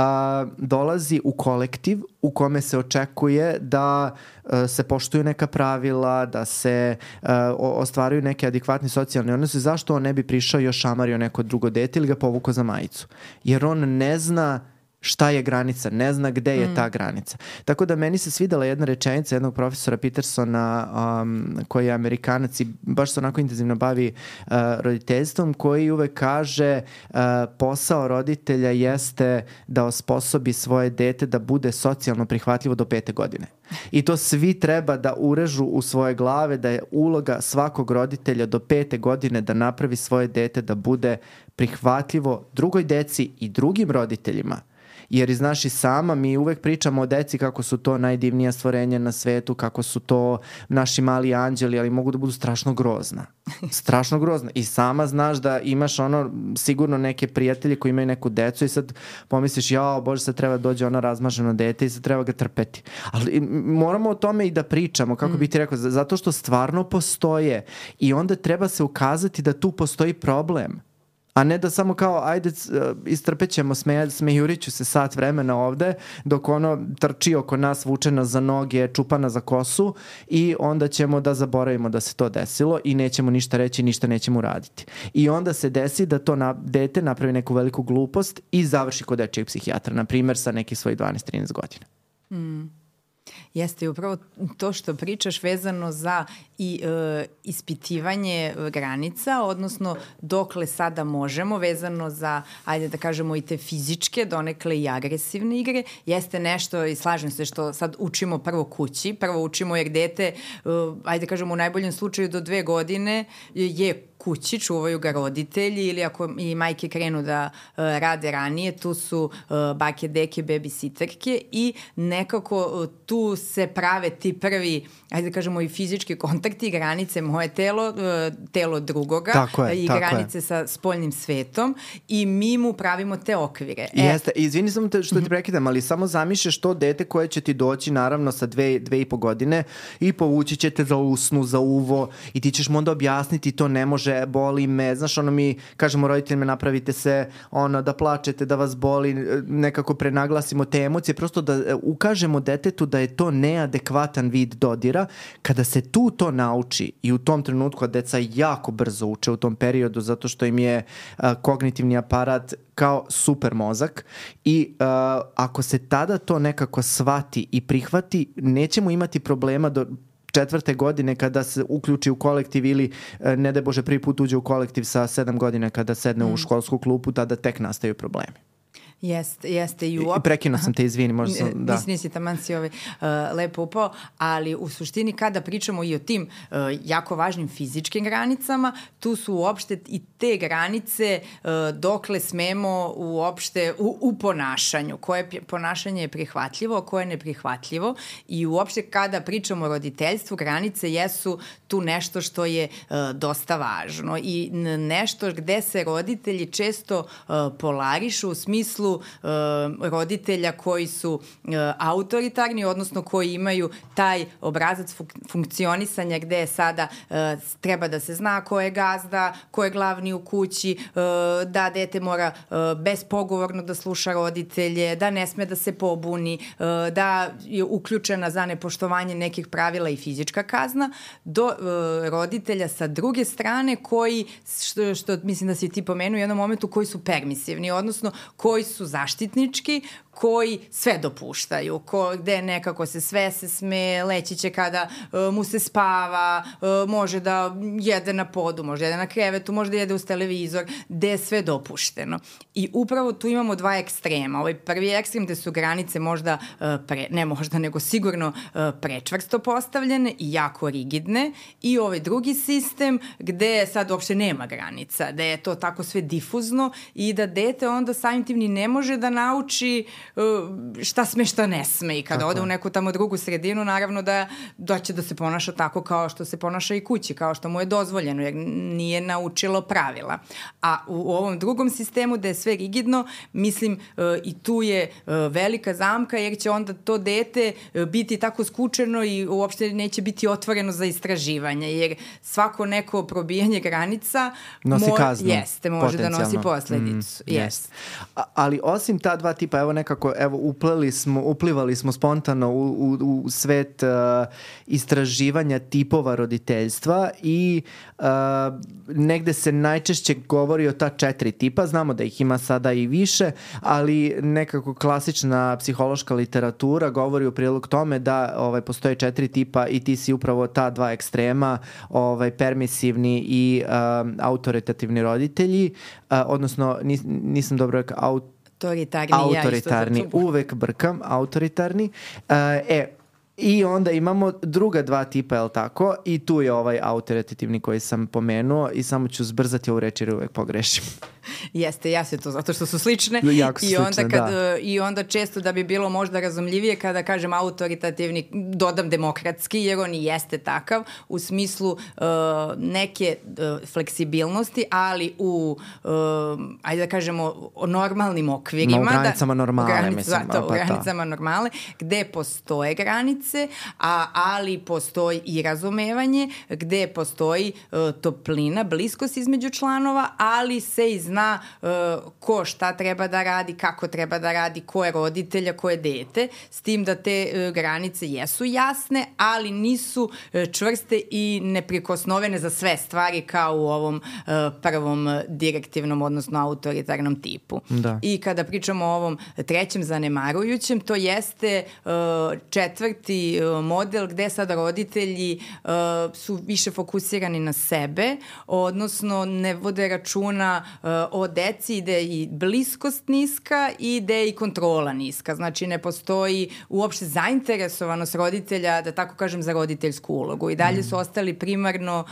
A: dolazi u kolektiv u kome se očekuje da uh, se poštuju neka pravila, da se uh, ostvaruju neke adekvatni socijalni odnose, zašto on ne bi prišao još šamario neko drugo dete ili ga povukao za majicu? Jer on ne zna šta je granica, ne zna gde je mm. ta granica. Tako da meni se svidela jedna rečenica jednog profesora Petersona um, koji je amerikanac i baš se onako intenzivno bavi uh, roditeljstvom koji uvek kaže uh, posao roditelja jeste da osposobi svoje dete da bude socijalno prihvatljivo do pete godine. I to svi treba da urežu u svoje glave da je uloga svakog roditelja do pete godine da napravi svoje dete da bude prihvatljivo drugoj deci i drugim roditeljima jer znaš i sama mi uvek pričamo o deci kako su to najdivnija stvorenja na svetu, kako su to naši mali anđeli, ali mogu da budu strašno grozna. [laughs] Strašno grozna. I sama znaš da imaš ono sigurno neke prijatelje koji imaju neku decu i sad pomisliš jao bože sad treba da dođe ona razmaženo dete i sad treba ga trpeti. Ali moramo o tome i da pričamo, kako mm. bih ti rekao, zato što stvarno postoje i onda treba se ukazati da tu postoji problem a ne da samo kao ajde uh, istrpećemo sme, smejuriću se sat vremena ovde dok ono trči oko nas vučena za noge, čupana za kosu i onda ćemo da zaboravimo da se to desilo i nećemo ništa reći, ništa nećemo uraditi. I onda se desi da to na, dete napravi neku veliku glupost i završi kod dečijeg psihijatra, na primer sa nekih svojih 12-13 godina.
B: Mm. Jeste upravo to što pričaš vezano za i e, ispitivanje granica, odnosno dokle sada možemo, vezano za, ajde da kažemo i te fizičke, donekle i agresivne igre, jeste nešto i slažem se što sad učimo prvo kući, prvo učimo jer dete, e, ajde da kažemo u najboljem slučaju do dve godine je kući, čuvaju ga roditelji ili ako i majke krenu da uh, rade ranije, tu su uh, bake, deke, babysitterke i nekako uh, tu se prave ti prvi, ajde da kažemo i fizički kontakti, granice moje telo, uh, telo drugoga
A: tako je,
B: i
A: tako
B: granice
A: je.
B: sa spoljnim svetom i mi mu pravimo te okvire.
A: E, Jeste, izvini sam te što ti prekidam, ali samo zamišljaš to dete koje će ti doći naravno sa dve, dve i po godine i povući će te za usnu, za uvo i ti ćeš mu onda objasniti to ne može boli me, znaš, ono mi kažemo roditeljima napravite se, ono, da plačete, da vas boli, nekako prenaglasimo te emocije, prosto da e, ukažemo detetu da je to neadekvatan vid dodira, kada se tu to nauči i u tom trenutku, a deca jako brzo uče u tom periodu, zato što im je a, kognitivni aparat kao super mozak i uh, ako se tada to nekako svati i prihvati, nećemo imati problema do četvrte godine kada se uključi u kolektiv ili e, ne da Bože prvi put uđe u kolektiv sa sedam godina kada sedne mm. u školsku klupu, tada tek nastaju problemi.
B: Jeste, jeste i uopšte.
A: I prekinuo sam te, izvini, možda sam, da.
B: Nisi, nisi taman si ovaj, uh, lepo upao, ali u suštini kada pričamo i o tim uh, jako važnim fizičkim granicama, tu su uopšte i te granice uh, dokle smemo uopšte u, u ponašanju, koje ponašanje je prihvatljivo, koje je neprihvatljivo i uopšte kada pričamo o roditeljstvu, granice jesu tu nešto što je uh, dosta važno i nešto gde se roditelji često uh, polarišu u smislu uh, roditelja koji su uh, autoritarni, odnosno koji imaju taj obrazac fun funkcionisanja gde je sada uh, treba da se zna ko je gazda, ko je glavni u kući, uh, da dete mora uh, bespogovorno da sluša roditelje, da ne sme da se pobuni, uh, da je uključena za nepoštovanje nekih pravila i fizička kazna, do uh, roditelja sa druge strane koji, što, što mislim da si ti pomenuo u jednom momentu, koji su permisivni, odnosno koji su zaštitnički, koji sve dopuštaju, ko, gde nekako se sve se sme, leći će kada uh, mu se spava, uh, može da jede na podu, može da jede na krevetu, može da jede uz televizor, gde je sve dopušteno. I upravo tu imamo dva ekstrema. Ovaj prvi ekstrem gde su granice možda, uh, pre, ne možda, nego sigurno uh, prečvrsto postavljene i jako rigidne i ovaj drugi sistem gde sad uopšte nema granica, da je to tako sve difuzno i da dete onda samim tim ni ne može da nauči uh, šta sme, šta ne sme i kada
A: Tako
B: ode u neku tamo drugu sredinu, naravno da, da će da se ponaša tako kao što se ponaša i kući, kao što mu je dozvoljeno, jer nije naučilo pravila. A u, ovom drugom sistemu da je sve rigidno, mislim e, i tu je e, velika zamka jer će onda to dete e, biti tako skučeno i uopšte neće biti otvoreno za istraživanje, jer svako neko probijanje granica
A: Nosi kaznu,
B: jeste, može da nosi posledicu.
A: Mm. A, ali osim ta dva tipa, evo nekako, evo upleli smo, uplivali smo spontano u, u, u svet uh, istraživanja tipova roditeljstva i uh, negde se najčešće govori o ta četiri tipa, znamo da ih ima sada i više, ali nekako klasična psihološka literatura govori u prilog tome da ovaj, postoje četiri tipa i ti si upravo ta dva ekstrema, ovaj, permisivni i um, autoritativni roditelji, uh, odnosno nis, nisam dobro rekao, aut,
B: Autoritarni, ja isto
A: autoritarni, uvek brkam, autoritarni. Uh, e, I onda imamo druga dva tipa, je li tako? I tu je ovaj autoritativni koji sam pomenuo i samo ću zbrzati ovu reč jer uvek pogrešim. [laughs]
B: Jeste, ja se to zato što su slične.
A: Jako su
B: I onda,
A: slične,
B: kad,
A: da.
B: e, I onda često da bi bilo možda razumljivije kada kažem autoritativni, dodam demokratski, jer on i jeste takav u smislu uh, neke uh, fleksibilnosti, ali u, uh, ajde da kažemo, o normalnim okvirima.
A: Ma, u granicama
B: da,
A: normale,
B: u granic,
A: mislim,
B: zato,
A: pa
B: u
A: da.
B: granicama normale, gde postoje granice, a, ali postoji i razumevanje, gde postoji uh, toplina, bliskost između članova, ali se i zna uh, ko šta treba da radi, kako treba da radi, ko je roditelja, ko je dete, s tim da te uh, granice jesu jasne, ali nisu uh, čvrste i neprikosnovene za sve stvari kao u ovom uh, prvom direktivnom, odnosno autoritarnom tipu.
A: Da.
B: I kada pričamo o ovom trećem zanemarujućem, to jeste uh, četvrti uh, model gde sada roditelji uh, su više fokusirani na sebe, odnosno ne vode računa uh, o deci gde je i bliskost niska i gde je i kontrola niska. Znači ne postoji uopšte zainteresovanost roditelja, da tako kažem, za roditeljsku ulogu. I dalje su ostali primarno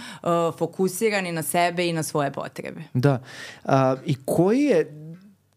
B: fokusirani na sebe i na svoje potrebe.
A: Da. A, I koji je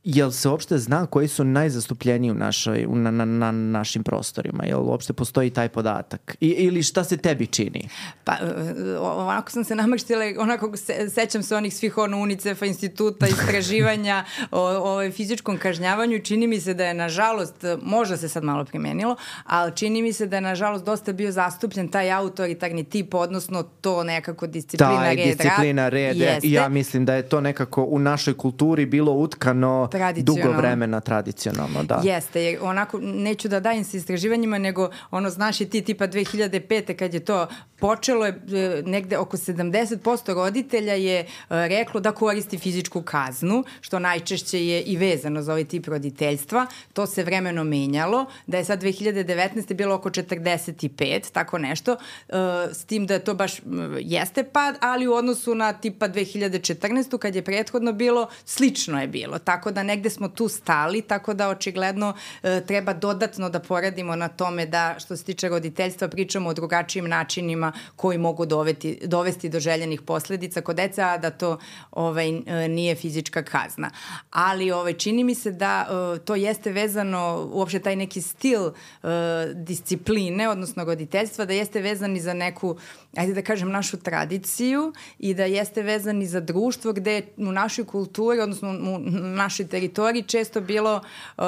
A: Jel se uopšte zna koji su najzastupljeniji u, našoj, u na, na, na našim prostorima? Jel uopšte postoji taj podatak? I, ili šta se tebi čini?
B: Pa, e, onako sam se namrštila, onako se, sećam se onih svih ono UNICEF-a, instituta, [laughs] istraživanja o, o fizičkom kažnjavanju čini mi se da je nažalost, možda se sad malo primenilo, ali čini mi se da je nažalost dosta bio zastupljen taj autoritarni tip, odnosno to nekako disciplina,
A: Taj
B: red,
A: disciplina, red, ja mislim da je to nekako u našoj kulturi bilo utkano dugo
B: Tradicionalno.
A: vremena tradicionalno, da.
B: Jeste, jer onako, neću da dajem se istraživanjima, nego ono, znaš i ti tipa 2005. kad je to počelo, je negde oko 70% roditelja je e, reklo da koristi fizičku kaznu, što najčešće je i vezano za ovaj tip roditeljstva. To se vremeno menjalo, da je sad 2019. bilo oko 45, tako nešto, e, s tim da to baš jeste pad, ali u odnosu na tipa 2014. kad je prethodno bilo, slično je bilo. Tako da negde smo tu stali, tako da očigledno e, treba dodatno da poradimo na tome da što se tiče roditeljstva pričamo o drugačijim načinima koji mogu doveti, dovesti do željenih posledica kod deca, a da to ovaj, e, nije fizička kazna. Ali ovaj, čini mi se da e, to jeste vezano, uopšte taj neki stil e, discipline, odnosno roditeljstva, da jeste vezan i za neku, ajde da kažem, našu tradiciju i da jeste vezan i za društvo gde u našoj kulturi, odnosno u našoj teritoriji često bilo um,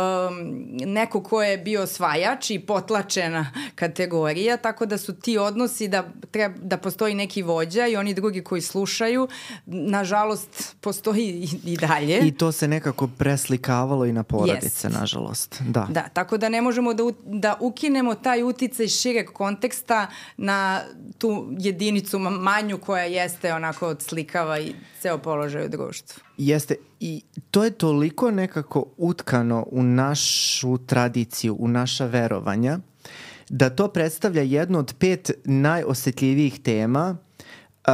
B: neko ko je bio osvajač i potlačena kategorija, tako da su ti odnosi da, treba, da postoji neki vođa i oni drugi koji slušaju, nažalost postoji i, i dalje.
A: I to se nekako preslikavalo i na porodice,
B: Jest.
A: nažalost. Da.
B: Da, tako da ne možemo da, da ukinemo taj uticaj šireg konteksta na tu jedinicu ma- manju koja jeste onako odslikava i ceo položaj u društvu.
A: Jeste. I to je toliko nekako utkano u našu tradiciju, u naša verovanja, da to predstavlja jednu od pet najosetljivijih tema uh,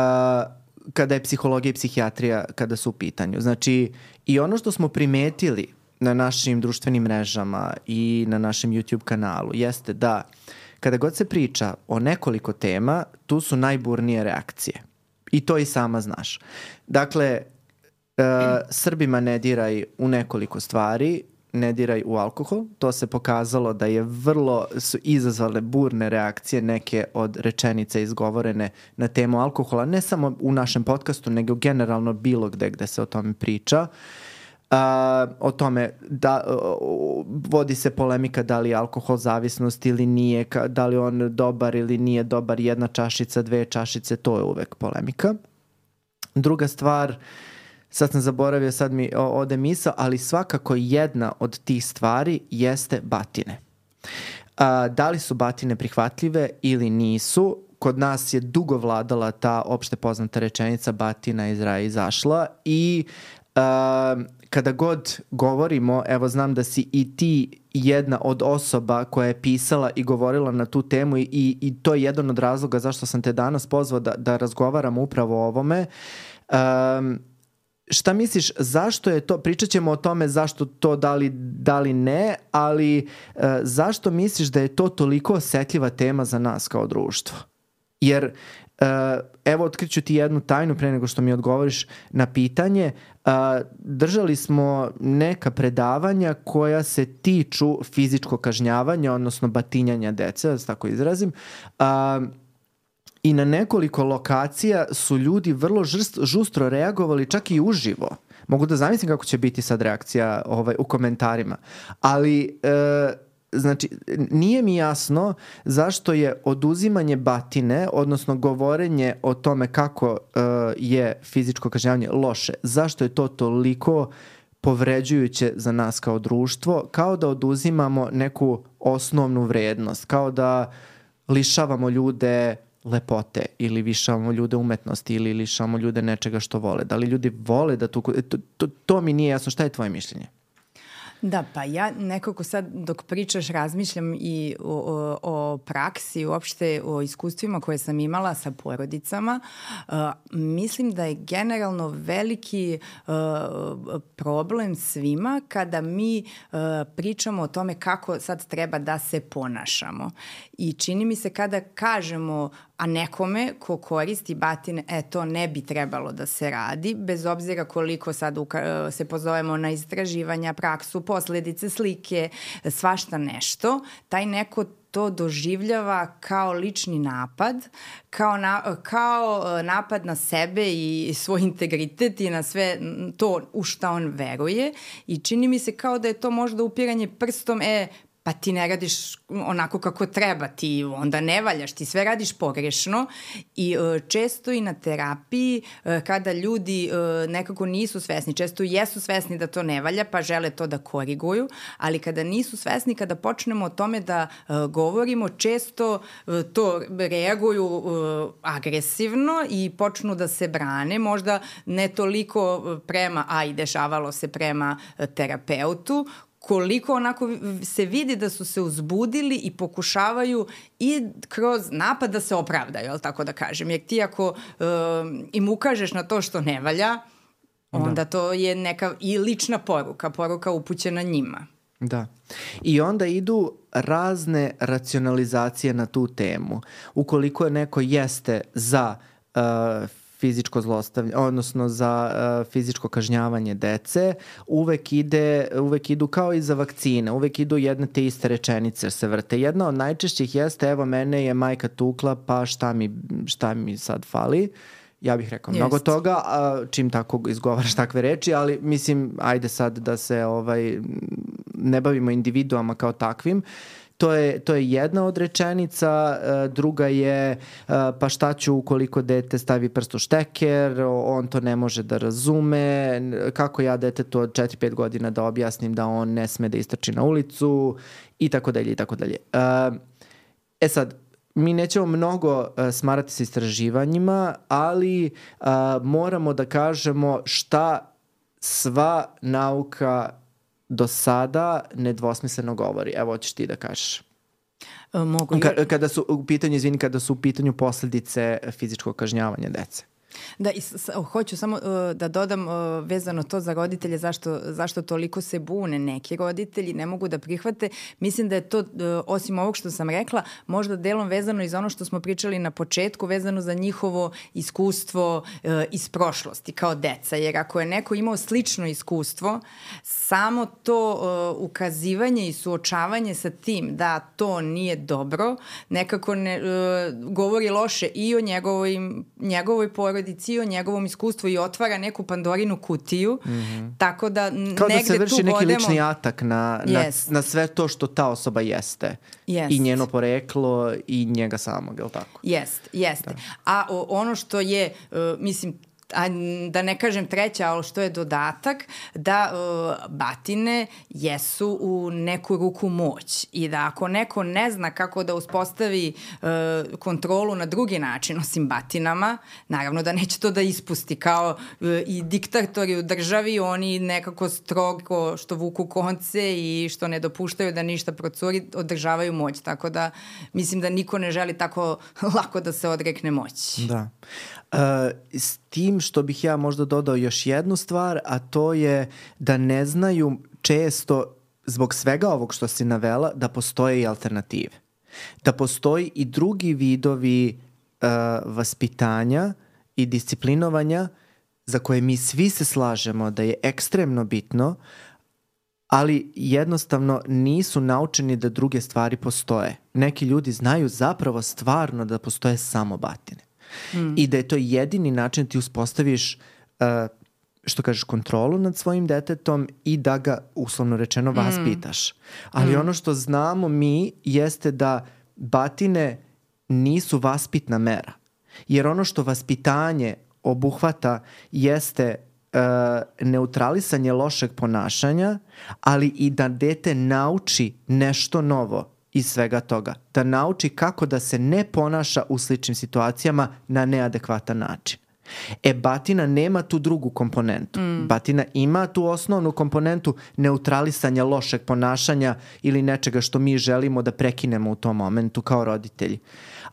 A: kada je psihologija i psihijatrija kada su u pitanju. Znači, i ono što smo primetili na našim društvenim mrežama i na našem YouTube kanalu jeste da kada god se priča o nekoliko tema, tu su najburnije reakcije. I to i sama znaš. Dakle, Uh, Srbima ne diraj u nekoliko stvari, ne diraj u alkohol. To se pokazalo da je vrlo, su izazvale burne reakcije neke od rečenica izgovorene na temu alkohola, ne samo u našem podcastu, nego generalno bilo gde gde se o tome priča. O tome da uh, vodi se polemika da li je alkohol zavisnost ili nije, ka, da li on dobar ili nije dobar, jedna čašica, dve čašice, to je uvek polemika. Druga stvar, sad sam zaboravio, sad mi ode misa, ali svakako jedna od tih stvari jeste batine. A, da li su batine prihvatljive ili nisu, kod nas je dugo vladala ta opšte poznata rečenica batina iz raja izašla i a, kada god govorimo, evo znam da si i ti jedna od osoba koja je pisala i govorila na tu temu i, i to je jedan od razloga zašto sam te danas pozvao da, da razgovaram upravo o ovome. Um, šta misliš, zašto je to, pričat ćemo o tome zašto to da li, da li ne, ali uh, zašto misliš da je to toliko osetljiva tema za nas kao društvo? Jer, uh, evo, otkriću ti jednu tajnu pre nego što mi odgovoriš na pitanje. Uh, držali smo neka predavanja koja se tiču fizičkog kažnjavanja, odnosno batinjanja dece, da se tako izrazim. Uh, i na nekoliko lokacija su ljudi vrlo žrst, žustro reagovali čak i uživo. Mogu da zamislim kako će biti sad reakcija ovaj, u komentarima. Ali, e, znači, nije mi jasno zašto je oduzimanje batine, odnosno govorenje o tome kako e, je fizičko kažnjavanje loše, zašto je to toliko povređujuće za nas kao društvo, kao da oduzimamo neku osnovnu vrednost, kao da lišavamo ljude lepote ili lišavamo ljude umetnosti ili lišavamo ljude nečega što vole. Da li ljudi vole da tu... To, to, to mi nije jasno. Šta je tvoje mišljenje?
B: Da, pa ja nekako sad dok pričaš razmišljam i o, o, o praksi, uopšte o iskustvima koje sam imala sa porodicama. Uh, mislim da je generalno veliki uh, problem svima kada mi uh, pričamo o tome kako sad treba da se ponašamo. I čini mi se kada kažemo a nekome ko koristi batine, e, to ne bi trebalo da se radi, bez obzira koliko sad uka, se pozovemo na istraživanja, praksu, posledice, slike, svašta nešto, taj neko to doživljava kao lični napad, kao, na, kao napad na sebe i svoj integritet i na sve to u šta on veruje i čini mi se kao da je to možda upiranje prstom, e, pa ti ne radiš onako kako treba, ti onda ne valjaš, ti sve radiš pogrešno i e, često i na terapiji e, kada ljudi e, nekako nisu svesni, često jesu svesni da to ne valja pa žele to da koriguju, ali kada nisu svesni, kada počnemo o tome da govorimo, često to reaguju agresivno i počnu da se brane, možda ne toliko prema, a i dešavalo se prema terapeutu, koliko onako se vidi da su se uzbudili i pokušavaju i kroz napad da se opravdaju, ali tako da kažem. Jer ti ako um, im ukažeš na to što ne valja, da. onda da. to je neka i lična poruka, poruka upućena njima.
A: Da. I onda idu razne racionalizacije na tu temu. Ukoliko je neko jeste za uh, fizičko zlostavljanje, odnosno za uh, fizičko kažnjavanje dece, uvek ide, uvek idu kao i za vakcine, uvek idu jedne te iste rečenice se vrte. Jedna od najčešćih jeste, evo mene je majka tukla, pa šta mi, šta mi sad fali? ja bih rekao Jest. mnogo toga, a, čim tako izgovaraš takve reči, ali mislim, ajde sad da se ovaj, ne bavimo individuama kao takvim, To je, to je jedna od rečenica, e, druga je e, pa šta ću ukoliko dete stavi prst u šteker, on to ne može da razume, kako ja detetu od 4-5 godina da objasnim da on ne sme da istrči na ulicu i tako dalje i tako dalje. E, e sad, mi nećemo mnogo smarati sa istraživanjima, ali moramo da kažemo šta sva nauka do sada nedvosmisleno govori. Evo, hoćeš ti da kažeš.
B: E, mogu.
A: Ka, kada su u pitanju, izvini, kada su u pitanju posledice fizičkog kažnjavanja dece.
B: Da, i hoću samo uh, da dodam uh, vezano to za roditelje, zašto, zašto toliko se bune neki roditelji, ne mogu da prihvate. Mislim da je to, uh, osim ovog što sam rekla, možda delom vezano i za ono što smo pričali na početku, vezano za njihovo iskustvo uh, iz prošlosti kao deca. Jer ako je neko imao slično iskustvo, samo to uh, ukazivanje i suočavanje sa tim da to nije dobro, nekako ne, uh, govori loše i o njegovoj, njegovoj porodici, o njegovom iskustvu i otvara neku pandorinu kutiju, mm -hmm. tako da
A: Kao
B: negde
A: da se vrši neki
B: bodemo...
A: lični atak na, yes. na, na sve to što ta osoba jeste.
B: Jest.
A: I njeno poreklo i njega samog, je li tako?
B: Jest, jeste. Da. A o, ono što je, uh, mislim, a da ne kažem treća, ali što je dodatak, da uh, batine jesu u neku ruku moć i da ako neko ne zna kako da uspostavi uh, kontrolu na drugi način osim batinama, naravno da neće to da ispusti kao uh, i diktatori u državi, oni nekako strogo što vuku konce i što ne dopuštaju da ništa procuri, održavaju moć, tako da mislim da niko ne želi tako [laughs] lako da se odrekne moći.
A: Da. Uh, s tim što bih ja možda dodao još jednu stvar, a to je da ne znaju često zbog svega ovog što si navela da postoje i alternative. Da postoji i drugi vidovi uh, vaspitanja i disciplinovanja za koje mi svi se slažemo da je ekstremno bitno, ali jednostavno nisu naučeni da druge stvari postoje. Neki ljudi znaju zapravo stvarno da postoje samo batine. Mm. I da je to jedini način da ti uspostaviš uh, što kažeš, kontrolu nad svojim detetom i da ga, uslovno rečeno, mm. vaspitaš. Ali mm. ono što znamo mi jeste da batine nisu vaspitna mera. Jer ono što vaspitanje obuhvata jeste uh, neutralisanje lošeg ponašanja, ali i da dete nauči nešto novo iz svega toga. Da nauči kako da se ne ponaša u sličnim situacijama na neadekvatan način. E, batina nema tu drugu komponentu. Mm. Batina ima tu osnovnu komponentu neutralisanja lošeg ponašanja ili nečega što mi želimo da prekinemo u tom momentu kao roditelji.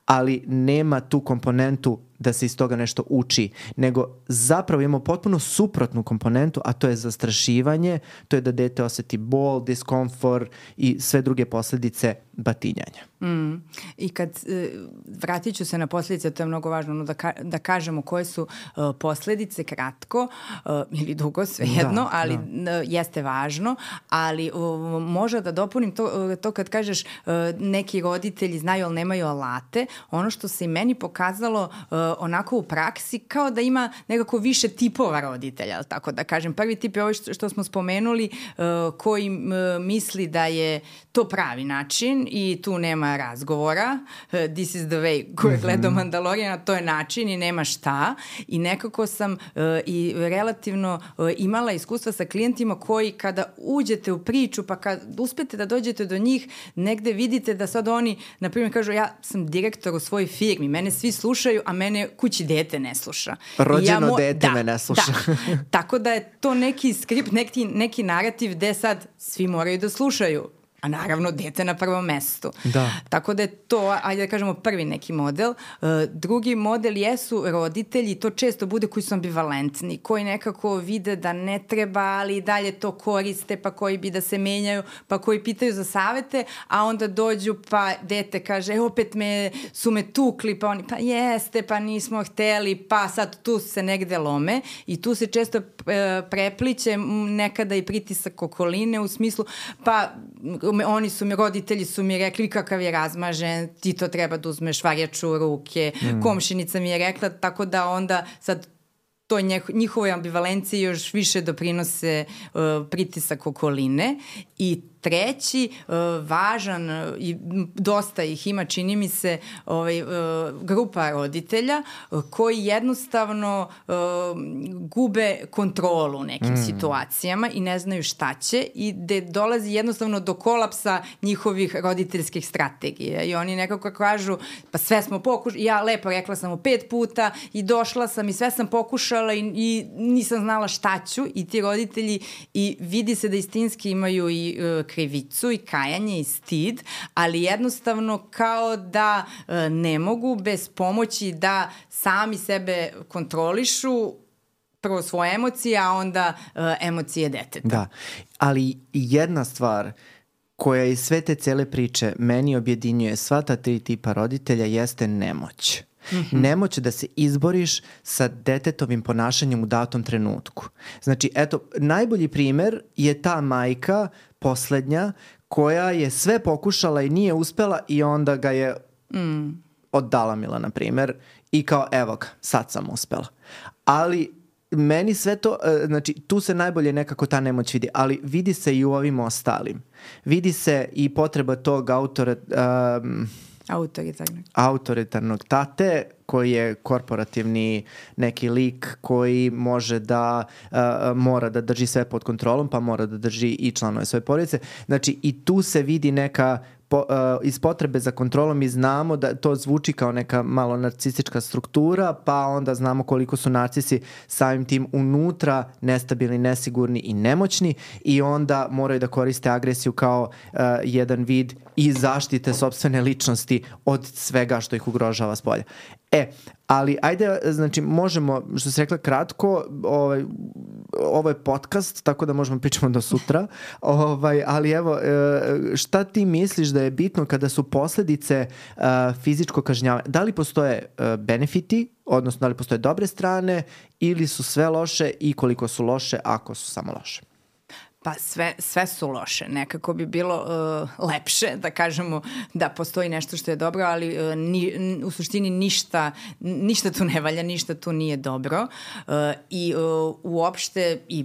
A: Ali nema tu komponentu da se iz toga nešto uči, nego zapravo imamo potpuno suprotnu komponentu, a to je zastrašivanje, to je da dete oseti bol, diskomfort i sve druge posledice batinjanja.
B: Mm. I kad e, vratit ću se na posledice, to je mnogo važno no, da, ka, da kažemo koje su uh, posledice kratko uh, ili dugo, svejedno, da, ali da. jeste važno, ali uh, možda da dopunim to, uh, to kad kažeš uh, neki roditelji znaju, ali nemaju alate, ono što se i meni pokazalo uh, onako u praksi kao da ima nekako više tipova roditelja, tako da kažem. Prvi tip je ovo što, što smo spomenuli uh, koji uh, misli da je to pravi način i tu nema razgovora. Uh, this is the way koje mm -hmm. gledao Mandaloriana, to je način i nema šta. I nekako sam uh, i relativno uh, imala iskustva sa klijentima koji kada uđete u priču pa kad uspete da dođete do njih, negde vidite da sad oni, na primjer, kažu ja sam direktor u svojoj firmi, mene svi slušaju, a mene kući dete ne sluša.
A: Rođeno ja dete da, me ne sluša.
B: Da. Tako da je to neki skript, neki, neki narativ gde sad svi moraju da slušaju a naravno dete na prvom mestu.
A: Da.
B: Tako da je to, ajde da kažemo, prvi neki model. Uh, drugi model jesu roditelji, to često bude koji su ambivalentni, koji nekako vide da ne treba, ali i dalje to koriste, pa koji bi da se menjaju, pa koji pitaju za savete, a onda dođu pa dete kaže, e, opet me, su me tukli, pa oni, pa jeste, pa nismo hteli, pa sad tu se negde lome i tu se često uh, prepliće nekada i pritisak okoline u smislu, pa oni su mi, roditelji su mi rekli kakav je razmažen, ti to treba da uzmeš varjaču u ruke, mm. komšinica mi je rekla, tako da onda sad to njihovoj ambivalenciji još više doprinose uh, pritisak okoline i treći uh, važan uh, i dosta ih ima čini mi se ovaj uh, grupa roditelja koji jednostavno gube kontrolu u nekim mm. situacijama i ne znaju šta će i gde dolazi jednostavno do kolapsa njihovih roditeljskih strategija i oni nekako kažu pa sve smo pokušali ja lepo rekla sam mu pet puta i došla sam i sve sam pokušala i, i nisam znala šta ću i ti roditelji i vidi se da istinski imaju i uh, krivicu i kajanje i stid, ali jednostavno kao da e, ne mogu bez pomoći da sami sebe kontrolišu prvo svoje emocije, a onda uh, emocije deteta.
A: Da, ali jedna stvar koja iz sve te cele priče meni objedinjuje sva ta tri tipa roditelja jeste nemoć. Mm -hmm. Nemoć da se izboriš sa detetovim ponašanjem u datom trenutku. Znači, eto, najbolji primer je ta majka, poslednja, koja je sve pokušala i nije uspela i onda ga je mm. oddala Mila, na primer, i kao, evo ga, sad sam uspela. Ali meni sve to, e, znači tu se najbolje nekako ta nemoć vidi, ali vidi se i u ovim ostalim. Vidi se i potreba tog autora... Um,
B: autoritarnog.
A: autoritarnog tate koji je korporativni neki lik koji može da uh, mora da drži sve pod kontrolom pa mora da drži i članove svoje porodice. Znači i tu se vidi neka po, uh, iz potrebe za kontrolom mi znamo da to zvuči kao neka malo narcistička struktura, pa onda znamo koliko su narcisi samim tim unutra nestabilni, nesigurni i nemoćni i onda moraju da koriste agresiju kao uh, jedan vid i zaštite sobstvene ličnosti od svega što ih ugrožava s polja. E, ali ajde, znači možemo, što se rekla kratko, ovaj, ovo je podcast, tako da možemo pričamo do sutra, [laughs] ovaj, ali evo, e, šta ti misliš da je bitno kada su posledice uh, fizičko kažnjavanje? Da li postoje uh, benefiti, odnosno da li postoje dobre strane ili su sve loše i koliko su loše ako su samo loše?
B: Pa sve, sve su loše. Nekako bi bilo uh, lepše da kažemo da postoji nešto što je dobro, ali uh, ni, u suštini ništa, ništa tu ne valja, ništa tu nije dobro. Uh, I uh, uopšte, i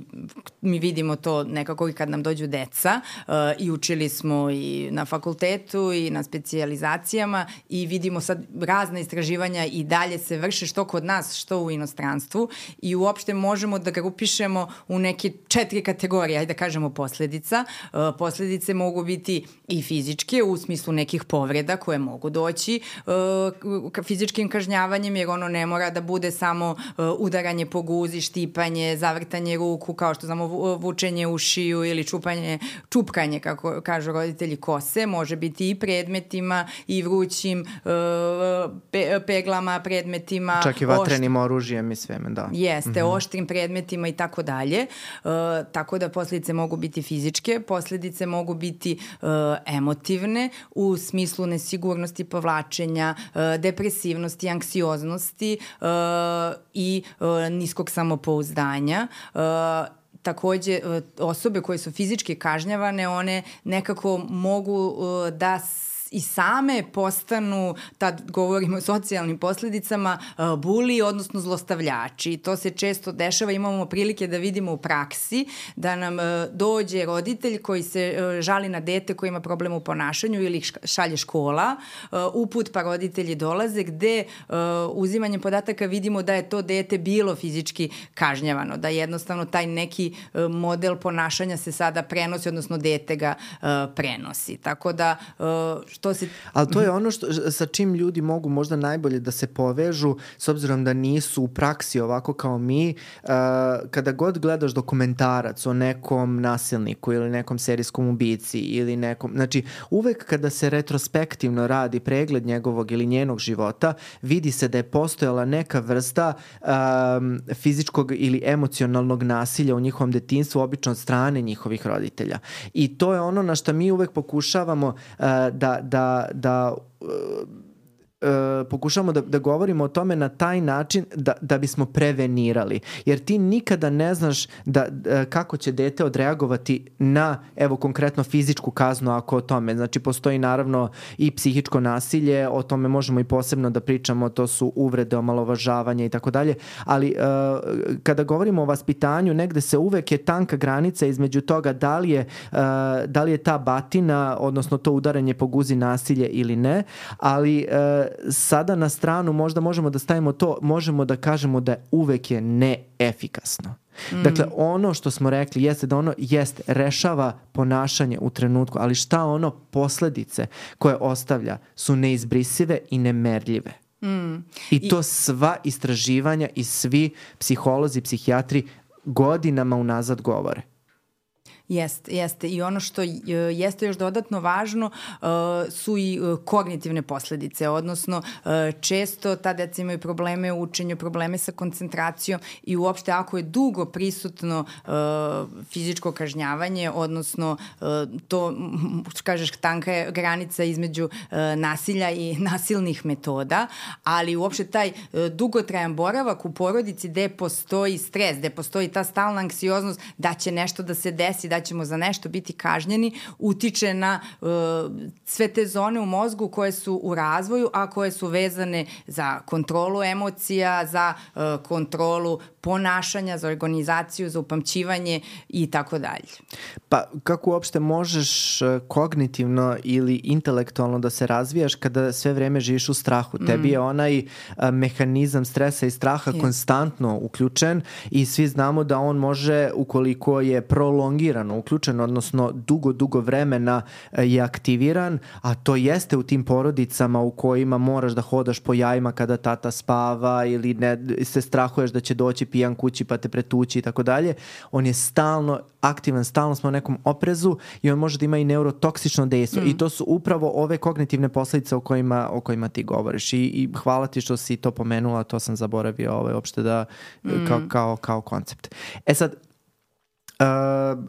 B: mi vidimo to nekako i kad nam dođu deca, uh, i učili smo i na fakultetu i na specijalizacijama i vidimo sad razne istraživanja i dalje se vrše što kod nas, što u inostranstvu i uopšte možemo da grupišemo u neke četiri kategorije, ajde da kažemo posledica. E, posledice mogu biti i fizičke u smislu nekih povreda koje mogu doći e, fizičkim kažnjavanjem jer ono ne mora da bude samo e, udaranje po guzi, štipanje, zavrtanje ruku kao što znamo vučenje u šiju ili čupanje, čupkanje kako kažu roditelji kose, može biti i predmetima i vrućim pe, peglama, predmetima.
A: Čak i vatrenim oštr... oružjem i sveme, da.
B: Jeste, mm -hmm. oštrim predmetima i tako dalje. Tako da posledice mogu biti fizičke, posledice mogu biti uh, emotivne u smislu nesigurnosti, povlačenja, uh, depresivnosti, anksioznosti uh, i uh, niskog samopouzdanja. Uh, takođe osobe koje su fizički kažnjavane, one nekako mogu da i same postanu, tad govorimo o socijalnim posledicama, uh, buli, odnosno zlostavljači. To se često dešava, imamo prilike da vidimo u praksi, da nam uh, dođe roditelj koji se uh, žali na dete koji ima problem u ponašanju ili šalje škola, uput pa roditelji dolaze gde uzimanjem podataka vidimo da je to dete bilo fizički kažnjavano, da jednostavno taj neki model ponašanja se sada prenosi, odnosno dete ga prenosi. Tako da
A: što se... Ali to je ono što, sa čim ljudi mogu možda najbolje da se povežu, s obzirom da nisu u praksi ovako kao mi, uh, kada god gledaš dokumentarac o nekom nasilniku ili nekom serijskom ubici ili nekom, znači uvek kada se retrospektivno radi pregled njegovog ili njenog života, vidi se da je postojala neka vrsta um, fizičkog ili emocionalnog nasilja u njihovom detinstvu, obično od strane njihovih roditelja. I to je ono na što mi uvek pokušavamo uh, da, da, da e, pokušamo da, da govorimo o tome na taj način da, da bismo prevenirali. Jer ti nikada ne znaš da, da, kako će dete odreagovati na, evo konkretno fizičku kaznu ako o tome. Znači postoji naravno i psihičko nasilje, o tome možemo i posebno da pričamo, to su uvrede, omalovažavanje i tako dalje, ali uh, kada govorimo o vaspitanju, negde se uvek je tanka granica između toga da li je, uh, da li je ta batina, odnosno to udaranje po guzi nasilje ili ne, ali uh, sada na stranu možda možemo da stavimo to, možemo da kažemo da uvek je neefikasno. Mm. Dakle, ono što smo rekli jeste da ono jest rešava ponašanje u trenutku, ali šta ono posledice koje ostavlja su neizbrisive i nemerljive. Mm. I to sva istraživanja i svi psiholozi, psihijatri godinama unazad govore.
B: Jeste, jeste. I ono što jeste još dodatno važno su i kognitivne posledice, odnosno često ta deca imaju probleme u učenju, probleme sa koncentracijom i uopšte ako je dugo prisutno fizičko kažnjavanje, odnosno to, kažeš, tanka je granica između nasilja i [laughs] nasilnih metoda, ali uopšte taj dugotrajan boravak u porodici gde postoji stres, gde postoji ta stalna anksioznost da će nešto da se desi, da ćemo za nešto biti kažnjeni, utiče na uh, sve te zone u mozgu koje su u razvoju, a koje su vezane za kontrolu emocija, za uh, kontrolu ponašanja, za organizaciju, za upamćivanje i tako dalje.
A: Pa kako uopšte možeš uh, kognitivno ili intelektualno da se razvijaš kada sve vreme živiš u strahu? Mm. Tebi je onaj uh, mehanizam stresa i straha je. konstantno uključen i svi znamo da on može ukoliko je prolongirano uključen, odnosno dugo, dugo vremena uh, je aktiviran, a to jeste u tim porodicama u kojima moraš da hodaš po jajima kada tata spava ili ne, se strahuješ da će doći pijan kući pa te pretući i tako dalje, on je stalno aktivan, stalno smo u nekom oprezu i on može da ima i neurotoksično dejstvo mm. i to su upravo ove kognitivne posledice o kojima, o kojima ti govoriš I, i hvala ti što si to pomenula, to sam zaboravio ovaj, uopšte da, mm. kao, kao, kao koncept. E sad, uh,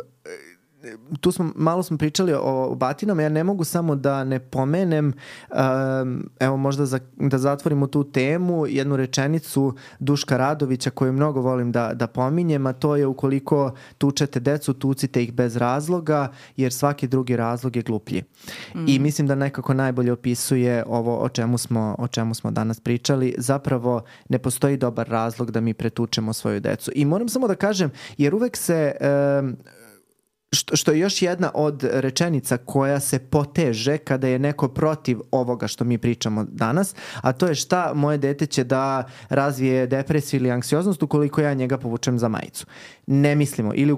A: tu smo, malo smo pričali o, o batinama, ja ne mogu samo da ne pomenem, um, evo možda za, da zatvorimo tu temu, jednu rečenicu Duška Radovića koju mnogo volim da, da pominjem, a to je ukoliko tučete decu, tucite ih bez razloga, jer svaki drugi razlog je gluplji. Mm. I mislim da nekako najbolje opisuje ovo o čemu, smo, o čemu smo danas pričali. Zapravo ne postoji dobar razlog da mi pretučemo svoju decu. I moram samo da kažem, jer uvek se... Um, što, što je još jedna od rečenica koja se poteže kada je neko protiv ovoga što mi pričamo danas, a to je šta moje dete će da razvije depresiju ili anksioznost ukoliko ja njega povučem za majicu. Ne mislimo, ili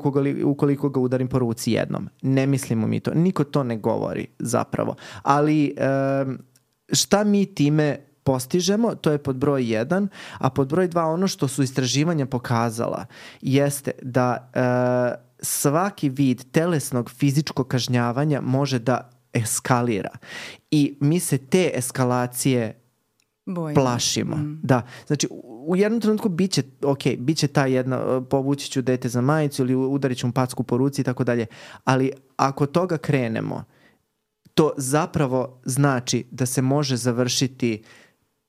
A: ukoliko, ga udarim po ruci jednom. Ne mislimo mi to. Niko to ne govori zapravo. Ali šta mi time postižemo, to je pod broj 1, a pod broj 2 ono što su istraživanja pokazala jeste da uh, svaki vid telesnog fizičkog kažnjavanja može da eskalira. I mi se te eskalacije Bojim. plašimo. Mm. Da, znači u jednom trenutku biće, ok, biće ta jedna, povući ću dete za majicu ili udarit ću mu packu po ruci i tako dalje, ali ako toga krenemo, to zapravo znači da se može završiti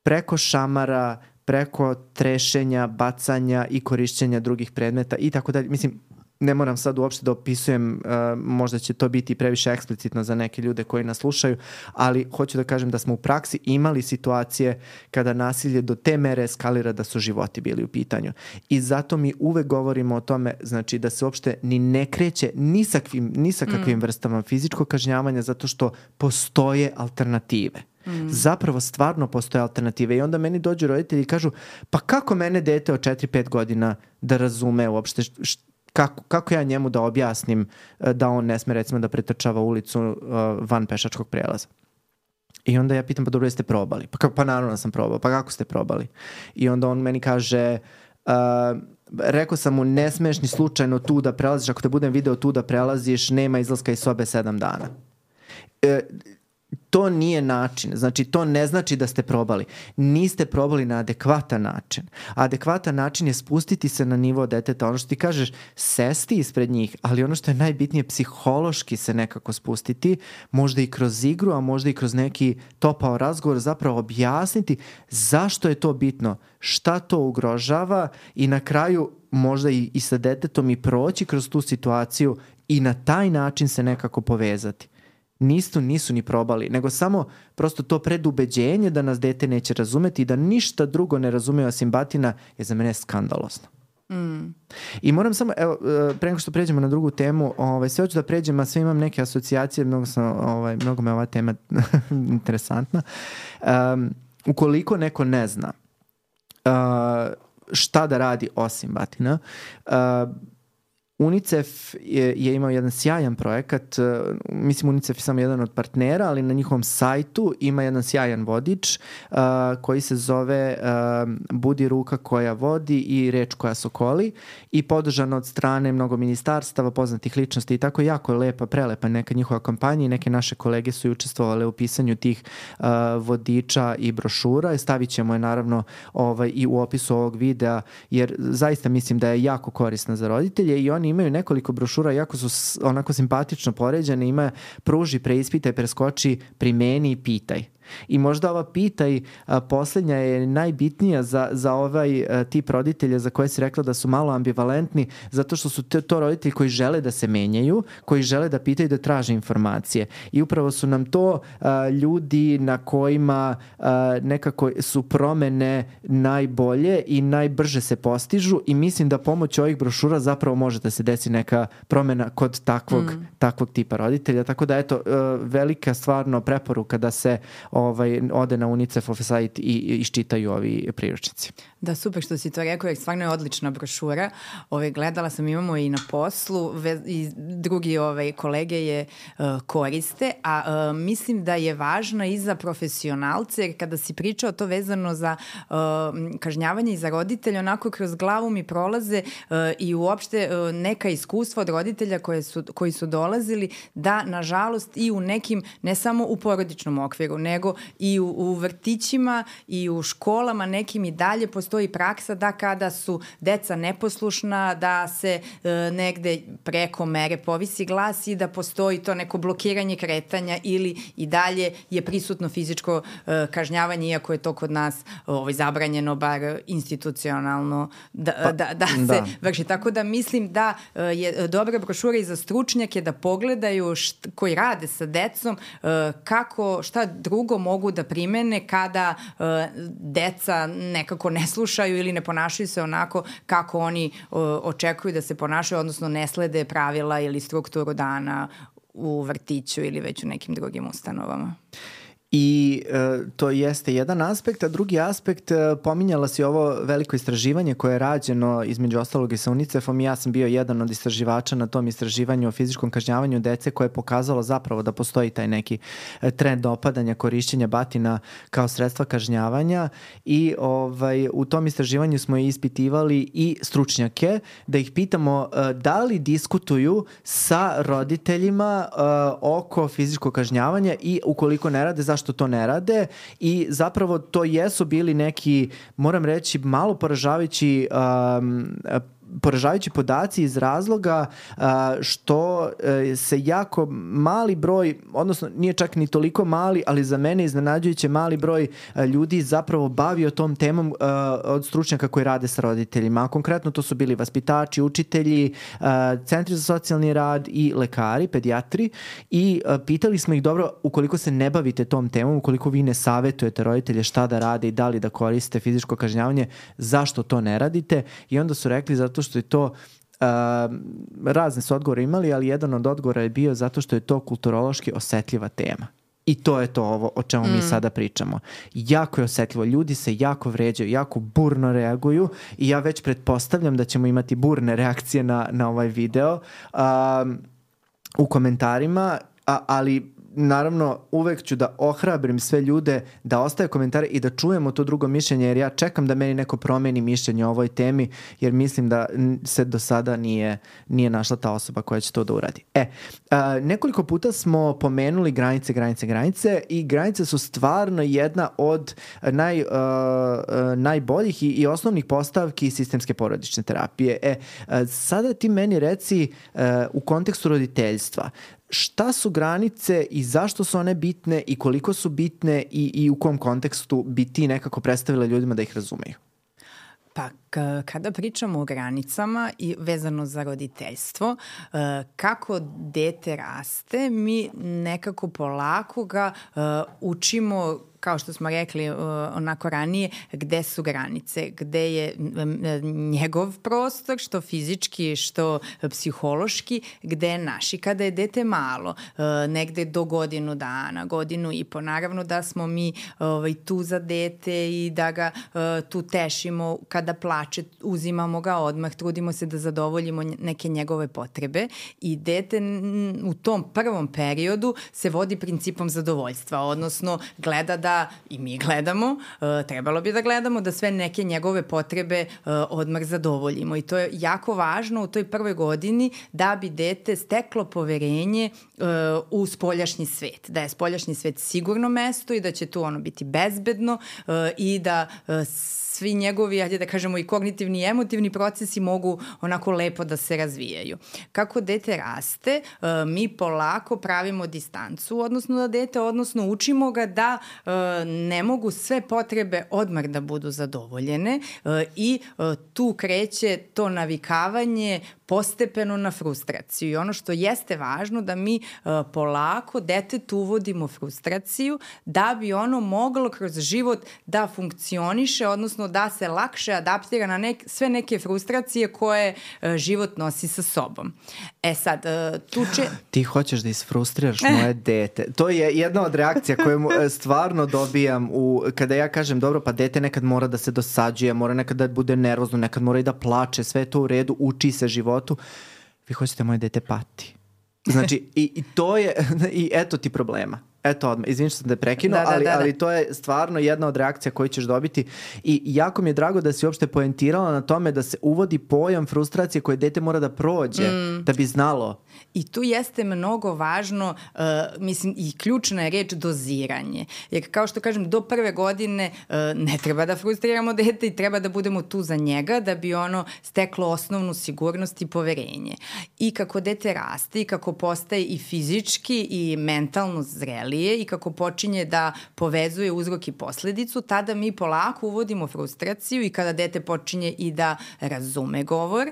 A: preko šamara, preko trešenja, bacanja i korišćenja drugih predmeta i tako dalje. Mislim, ne moram sad uopšte da opisujem, uh, možda će to biti previše eksplicitno za neke ljude koji nas slušaju, ali hoću da kažem da smo u praksi imali situacije kada nasilje do te mere eskalira da su životi bili u pitanju. I zato mi uvek govorimo o tome, znači da se uopšte ni ne kreće ni sa, kvim, ni sa kakvim mm. vrstama fizičkog kažnjavanja zato što postoje alternative. Mm. Zapravo stvarno postoje alternative i onda meni dođu roditelji i kažu pa kako mene dete od 4-5 godina da razume uopšte kako, kako ja njemu da objasnim e, da on ne sme recimo da pretrčava ulicu uh, van pešačkog prelaza. I onda ja pitam, pa dobro, jeste probali? Pa, pa naravno da sam probao. Pa kako ste probali? I onda on meni kaže, uh, rekao sam mu, ne smeš ni slučajno tu da prelaziš, ako te budem video tu da prelaziš, nema izlaska iz sobe sedam dana. Uh, to nije način. Znači, to ne znači da ste probali. Niste probali na adekvatan način. Adekvatan način je spustiti se na nivo deteta. Ono što ti kažeš, sesti ispred njih, ali ono što je najbitnije, psihološki se nekako spustiti, možda i kroz igru, a možda i kroz neki topao razgovor, zapravo objasniti zašto je to bitno, šta to ugrožava i na kraju možda i, i sa detetom i proći kroz tu situaciju i na taj način se nekako povezati nisu, nisu ni probali, nego samo prosto to predubeđenje da nas dete neće razumeti i da ništa drugo ne razume osim batina je za mene skandalosno. Mm. I moram samo, evo, e, pre nego što pređemo na drugu temu, ovaj, sve hoću da pređem, a sve imam neke asocijacije, mnogo, sam, ovaj, mnogo me ova tema [laughs] interesantna. Um, ukoliko neko ne zna uh, šta da radi osim batina, uh, UNICEF je, je imao jedan sjajan projekat, uh, mislim UNICEF je samo jedan od partnera, ali na njihovom sajtu ima jedan sjajan vodič uh, koji se zove uh, Budi ruka koja vodi i reč koja sokoli i podržan od strane mnogo ministarstava, poznatih ličnosti i tako jako lepa, prelepa neka njihova kampanja i neke naše kolege su i učestvovale u pisanju tih uh, vodiča i brošura. Stavit ćemo je naravno ovaj, i u opisu ovog videa jer zaista mislim da je jako korisna za roditelje i oni imaju nekoliko brošura, jako su onako simpatično poređene, ima pruži, preispitaj, preskoči, primeni i pitaj. I možda ova pitaj a, poslednja je najbitnija za, za ovaj a, tip roditelja za koje si rekla da su malo ambivalentni, zato što su te, to roditelji koji žele da se menjaju, koji žele da pitaju da traže informacije. I upravo su nam to a, ljudi na kojima a, nekako su promene najbolje i najbrže se postižu i mislim da pomoć ovih brošura zapravo može da se desi neka promena kod takvog, mm. takvog tipa roditelja. Tako da eto, velika stvarno preporuka da se ovaj, ode na UNICEF-ov sajt i, i iščitaju ovi priručnici.
B: Da, super što si to rekao, jer stvarno je odlična brošura. Ove, gledala sam, imamo i na poslu, ve, i drugi ove, kolege je uh, koriste, a uh, mislim da je važno i za profesionalce, jer kada si pričao to vezano za uh, kažnjavanje i za roditelje, onako kroz glavu mi prolaze uh, i uopšte uh, neka iskustva od roditelja koje su, koji su dolazili, da, nažalost, i u nekim, ne samo u porodičnom okviru, nego i u, u vrtićima i u školama nekim i dalje postoji postoji praksa da kada su deca neposlušna, da se e, negde preko mere povisi glas i da postoji to neko blokiranje kretanja ili i dalje je prisutno fizičko e, kažnjavanje, iako je to kod nas ovaj, zabranjeno, bar institucionalno, da, pa, da, da se da. vrši. Tako da mislim da e, je dobra brošura i za stručnjake da pogledaju št, koji rade sa decom e, kako, šta drugo mogu da primene kada e, deca nekako ne slušaju ili ne ponašaju se onako kako oni o, očekuju da se ponašaju, odnosno ne slede pravila ili strukturu dana u vrtiću ili već u nekim drugim ustanovama.
A: I e, to jeste jedan aspekt, a drugi aspekt, e, pominjala si ovo veliko istraživanje koje je rađeno između ostalog i sa UNICEF-om. I ja sam bio jedan od istraživača na tom istraživanju o fizičkom kažnjavanju dece koje je pokazalo zapravo da postoji taj neki e, trend opadanja korišćenja batina kao sredstva kažnjavanja. I ovaj, u tom istraživanju smo ispitivali i stručnjake da ih pitamo e, da li diskutuju sa roditeljima e, oko fizičkog kažnjavanja i ukoliko ne rade, zašto zašto to ne rade i zapravo to jesu bili neki, moram reći, malo poražavajući um, poražavajući podaci iz razloga što e, se jako mali broj, odnosno nije čak ni toliko mali, ali za mene iznenađujuće mali broj ljudi zapravo bavio tom temom od stručnjaka koji rade sa roditeljima. A konkretno to su bili vaspitači, učitelji, centri za socijalni rad i lekari, pedijatri i pitali smo ih dobro, ukoliko se ne bavite tom temom, ukoliko vi ne savetujete roditelje šta da rade i da li da koriste fizičko kažnjavanje, zašto to ne radite? I onda su rekli zato zato što je to Uh, razne su odgovore imali, ali jedan od odgovora je bio zato što je to kulturološki osetljiva tema. I to je to ovo o čemu mm. mi sada pričamo. Jako je osetljivo. Ljudi se jako vređaju, jako burno reaguju i ja već pretpostavljam da ćemo imati burne reakcije na, na ovaj video um, u komentarima, a, ali naravno uvek ću da ohrabrim sve ljude da ostaje komentare i da čujemo to drugo mišljenje jer ja čekam da meni neko promeni mišljenje o ovoj temi jer mislim da se do sada nije, nije našla ta osoba koja će to da uradi. E, a, nekoliko puta smo pomenuli granice, granice, granice i granice su stvarno jedna od naj, a, najboljih i, i osnovnih postavki sistemske porodične terapije. E, a, sada ti meni reci a, u kontekstu roditeljstva, šta su granice i zašto su one bitne i koliko su bitne i, i u kom kontekstu bi ti nekako predstavila ljudima da ih razumeju?
B: Pa kada pričamo o granicama i vezano za roditeljstvo, e, kako dete raste, mi nekako polako ga e, učimo kao što smo rekli uh, onako ranije, gde su granice, gde je njegov prostor, što fizički, što psihološki, gde je naš. I kada je dete malo, uh, negde do godinu dana, godinu i po, naravno da smo mi ovaj, tu za dete i da ga uh, tu tešimo kada plače plače, uzimamo ga odmah, trudimo se da zadovoljimo neke njegove potrebe i dete u tom prvom periodu se vodi principom zadovoljstva, odnosno gleda da, i mi gledamo, uh, trebalo bi da gledamo da sve neke njegove potrebe uh, odmah zadovoljimo. I to je jako važno u toj prvoj godini da bi dete steklo poverenje uh, u spoljašnji svet, da je spoljašnji svet sigurno mesto i da će tu ono biti bezbedno i da svi njegovi, ajde da kažemo i kognitivni i emotivni procesi mogu onako lepo da se razvijaju. Kako dete raste, uh, mi polako pravimo distancu, odnosno da dete, odnosno učimo ga da uh, ne mogu sve potrebe odmah da budu zadovoljene uh, i tu kreće to navikavanje postepeno na frustraciju. I ono što jeste važno da mi uh, polako detetu uvodimo frustraciju da bi ono moglo kroz život da funkcioniše, odnosno da se lakše adaptira na nek, sve neke frustracije koje uh, život nosi sa sobom. E sad, uh, tu če... [gasps]
A: Ti hoćeš da isfrustriraš moje [laughs] dete. To je jedna od reakcija koju stvarno dobijam u, kada ja kažem, dobro, pa dete nekad mora da se dosađuje, mora nekad da bude nervozno, nekad mora i da plače, sve je to u redu, uči se životu. Vi hoćete moje dete pati. [laughs] Znači, i, i to je, [laughs] i eto ti problema. Eto odmah, izvinite što sam te prekinuo, da, da, ali, da, da. ali to je stvarno jedna od reakcija koju ćeš dobiti i jako mi je drago da si uopšte poentirala na tome da se uvodi pojam frustracije koje dete mora da prođe mm. da bi znalo.
B: I tu jeste mnogo važno, uh, mislim, i ključna je reč doziranje. Jer kao što kažem, do prve godine uh, ne treba da frustriramo dete i treba da budemo tu za njega da bi ono steklo osnovnu sigurnost i poverenje. I kako dete raste i kako postaje i fizički i mentalno zreli, zrelije i kako počinje da povezuje uzrok i posledicu, tada mi polako uvodimo frustraciju i kada dete počinje i da razume govor, e,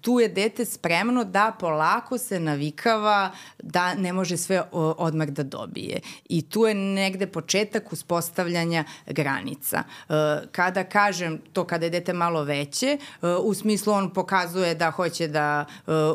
B: tu je dete spremno da polako se navikava da ne može sve odmah da dobije. I tu je negde početak uspostavljanja granica. E, kada kažem to kada je dete malo veće, e, u smislu on pokazuje da hoće da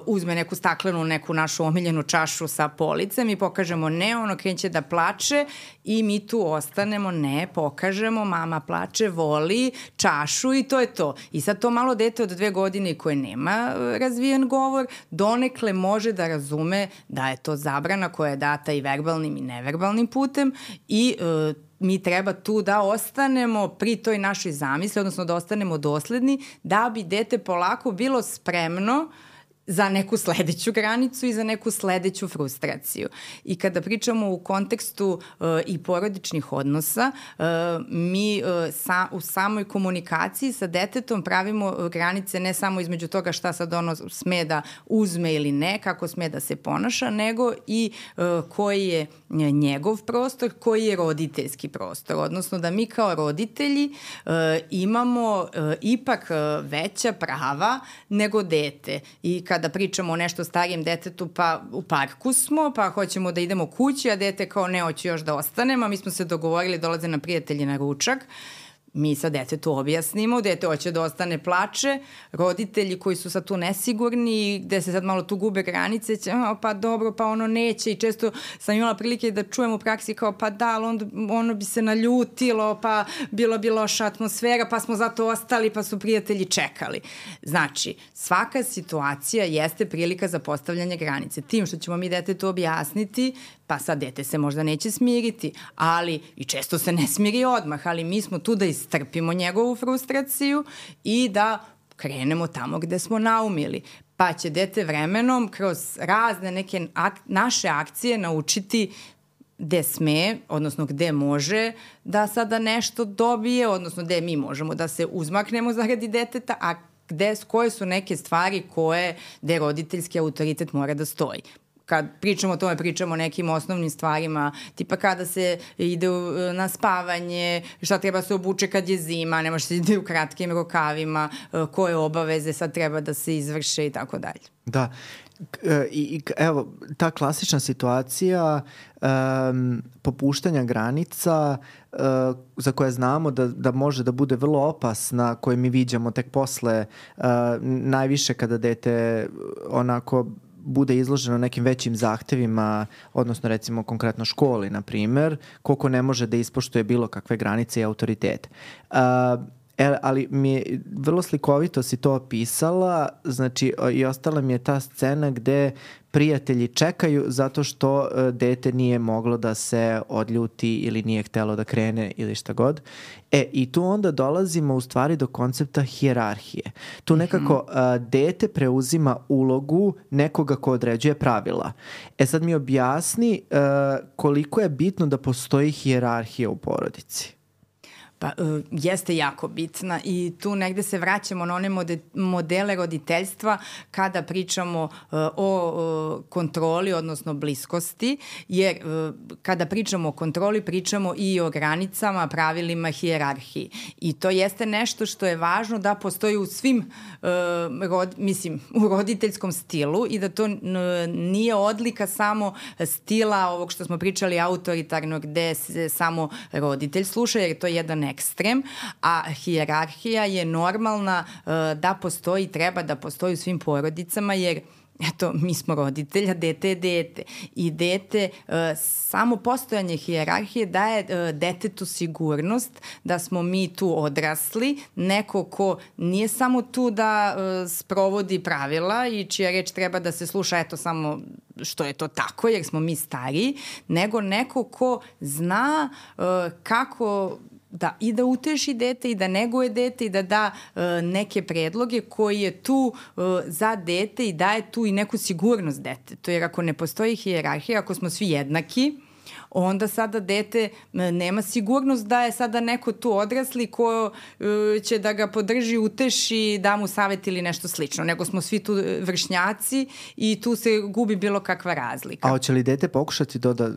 B: uzme neku staklenu, neku našu omiljenu čašu sa policem i pokažemo ne, ono kreće će da plače i mi tu ostanemo, ne, pokažemo, mama plače, voli čašu i to je to. I sad to malo dete od dve godine koje nema e, razvijen govor, donekle može da razume da je to zabrana koja je data i verbalnim i neverbalnim putem i e, mi treba tu da ostanemo pri toj našoj zamisli, odnosno da ostanemo dosledni, da bi dete polako bilo spremno uh, za neku sledeću granicu i za neku sledeću frustraciju. I kada pričamo u kontekstu uh, i porodičnih odnosa, uh, mi uh, sa, u samoj komunikaciji sa detetom pravimo granice ne samo između toga šta sad ono sme da uzme ili ne, kako sme da se ponaša, nego i uh, koji je njegov prostor, koji je roditeljski prostor. Odnosno da mi kao roditelji uh, imamo uh, ipak uh, veća prava nego dete. I kada pričamo o nešto starijem detetu, pa u parku smo, pa hoćemo da idemo kući, a dete kao ne, hoću još da ostanemo, a mi smo se dogovorili, dolaze na prijatelji na ručak mi sa detetu objasnimo, dete hoće da ostane plače, roditelji koji su sad tu nesigurni, gde se sad malo tu gube granice, će, pa dobro, pa ono neće i često sam imala prilike da čujem u praksi kao pa da, ali onda ono bi se naljutilo, pa bilo bi loša atmosfera, pa smo zato ostali, pa su prijatelji čekali. Znači, svaka situacija jeste prilika za postavljanje granice. Tim što ćemo mi detetu objasniti, pa sad dete se možda neće smiriti, ali i često se ne smiri odmah, ali mi smo tu da istrpimo njegovu frustraciju i da krenemo tamo gde smo naumili. Pa će dete vremenom kroz razne neke ak naše akcije naučiti gde sme, odnosno gde može da sada nešto dobije, odnosno gde mi možemo da se uzmaknemo zaradi deteta, a gde, koje su neke stvari koje, gde roditeljski autoritet mora da stoji kad pričamo o tome, pričamo o nekim osnovnim stvarima, tipa kada se ide na spavanje, šta treba se obuče kad je zima, ne može se ide u kratkim rukavima, e, koje obaveze sad treba da se izvrše i tako dalje.
A: Da, e, i, i evo, ta klasična situacija um, popuštanja granica uh, za koje znamo da, da može da bude vrlo opasna, koje mi viđamo tek posle, uh, najviše kada dete onako bude izloženo nekim većim zahtevima, odnosno recimo konkretno školi, na primer, koliko ne može da ispoštuje bilo kakve granice i autoritete. Uh, E, ali mi je vrlo slikovito si to opisala, znači i ostala mi je ta scena gde prijatelji čekaju zato što uh, dete nije moglo da se odljuti ili nije htelo da krene ili šta god. E, i tu onda dolazimo u stvari do koncepta hijerarhije. Tu nekako uh, dete preuzima ulogu nekoga ko određuje pravila. E sad mi objasni uh, koliko je bitno da postoji hijerarhija u porodici.
B: Pa, uh, jeste jako bitna i tu negde se vraćamo na one mode, modele roditeljstva kada pričamo uh, o uh, kontroli, odnosno bliskosti, jer kada pričamo o kontroli, pričamo i o granicama, pravilima, hijerarhiji. I to jeste nešto što je važno da postoji u svim, rod, mislim, u roditeljskom stilu i da to nije odlika samo stila ovog što smo pričali autoritarnog gde se samo roditelj sluša, jer to je jedan ekstrem, a hijerarhija je normalna uh, da postoji, treba da postoji u svim porodicama, jer eto, mi smo roditelja, dete je dete. I dete, uh, samo postojanje hijerarhije daje uh, detetu sigurnost da smo mi tu odrasli, neko ko nije samo tu da uh, sprovodi pravila i čija reč treba da se sluša, eto, samo što je to tako, jer smo mi stariji, nego neko ko zna uh, kako da i da uteši dete i da neguje dete i da da uh, neke predloge koji je tu uh, za dete i daje tu i neku sigurnost dete. To jer ako ne postoji hijerarhija, ako smo svi jednaki, onda sada dete nema sigurnost da je sada neko tu odrasli ko uh, će da ga podrži, uteši, da mu savet ili nešto slično, nego smo svi tu vršnjaci i tu se gubi bilo kakva razlika.
A: A hoće li dete pokušati to da,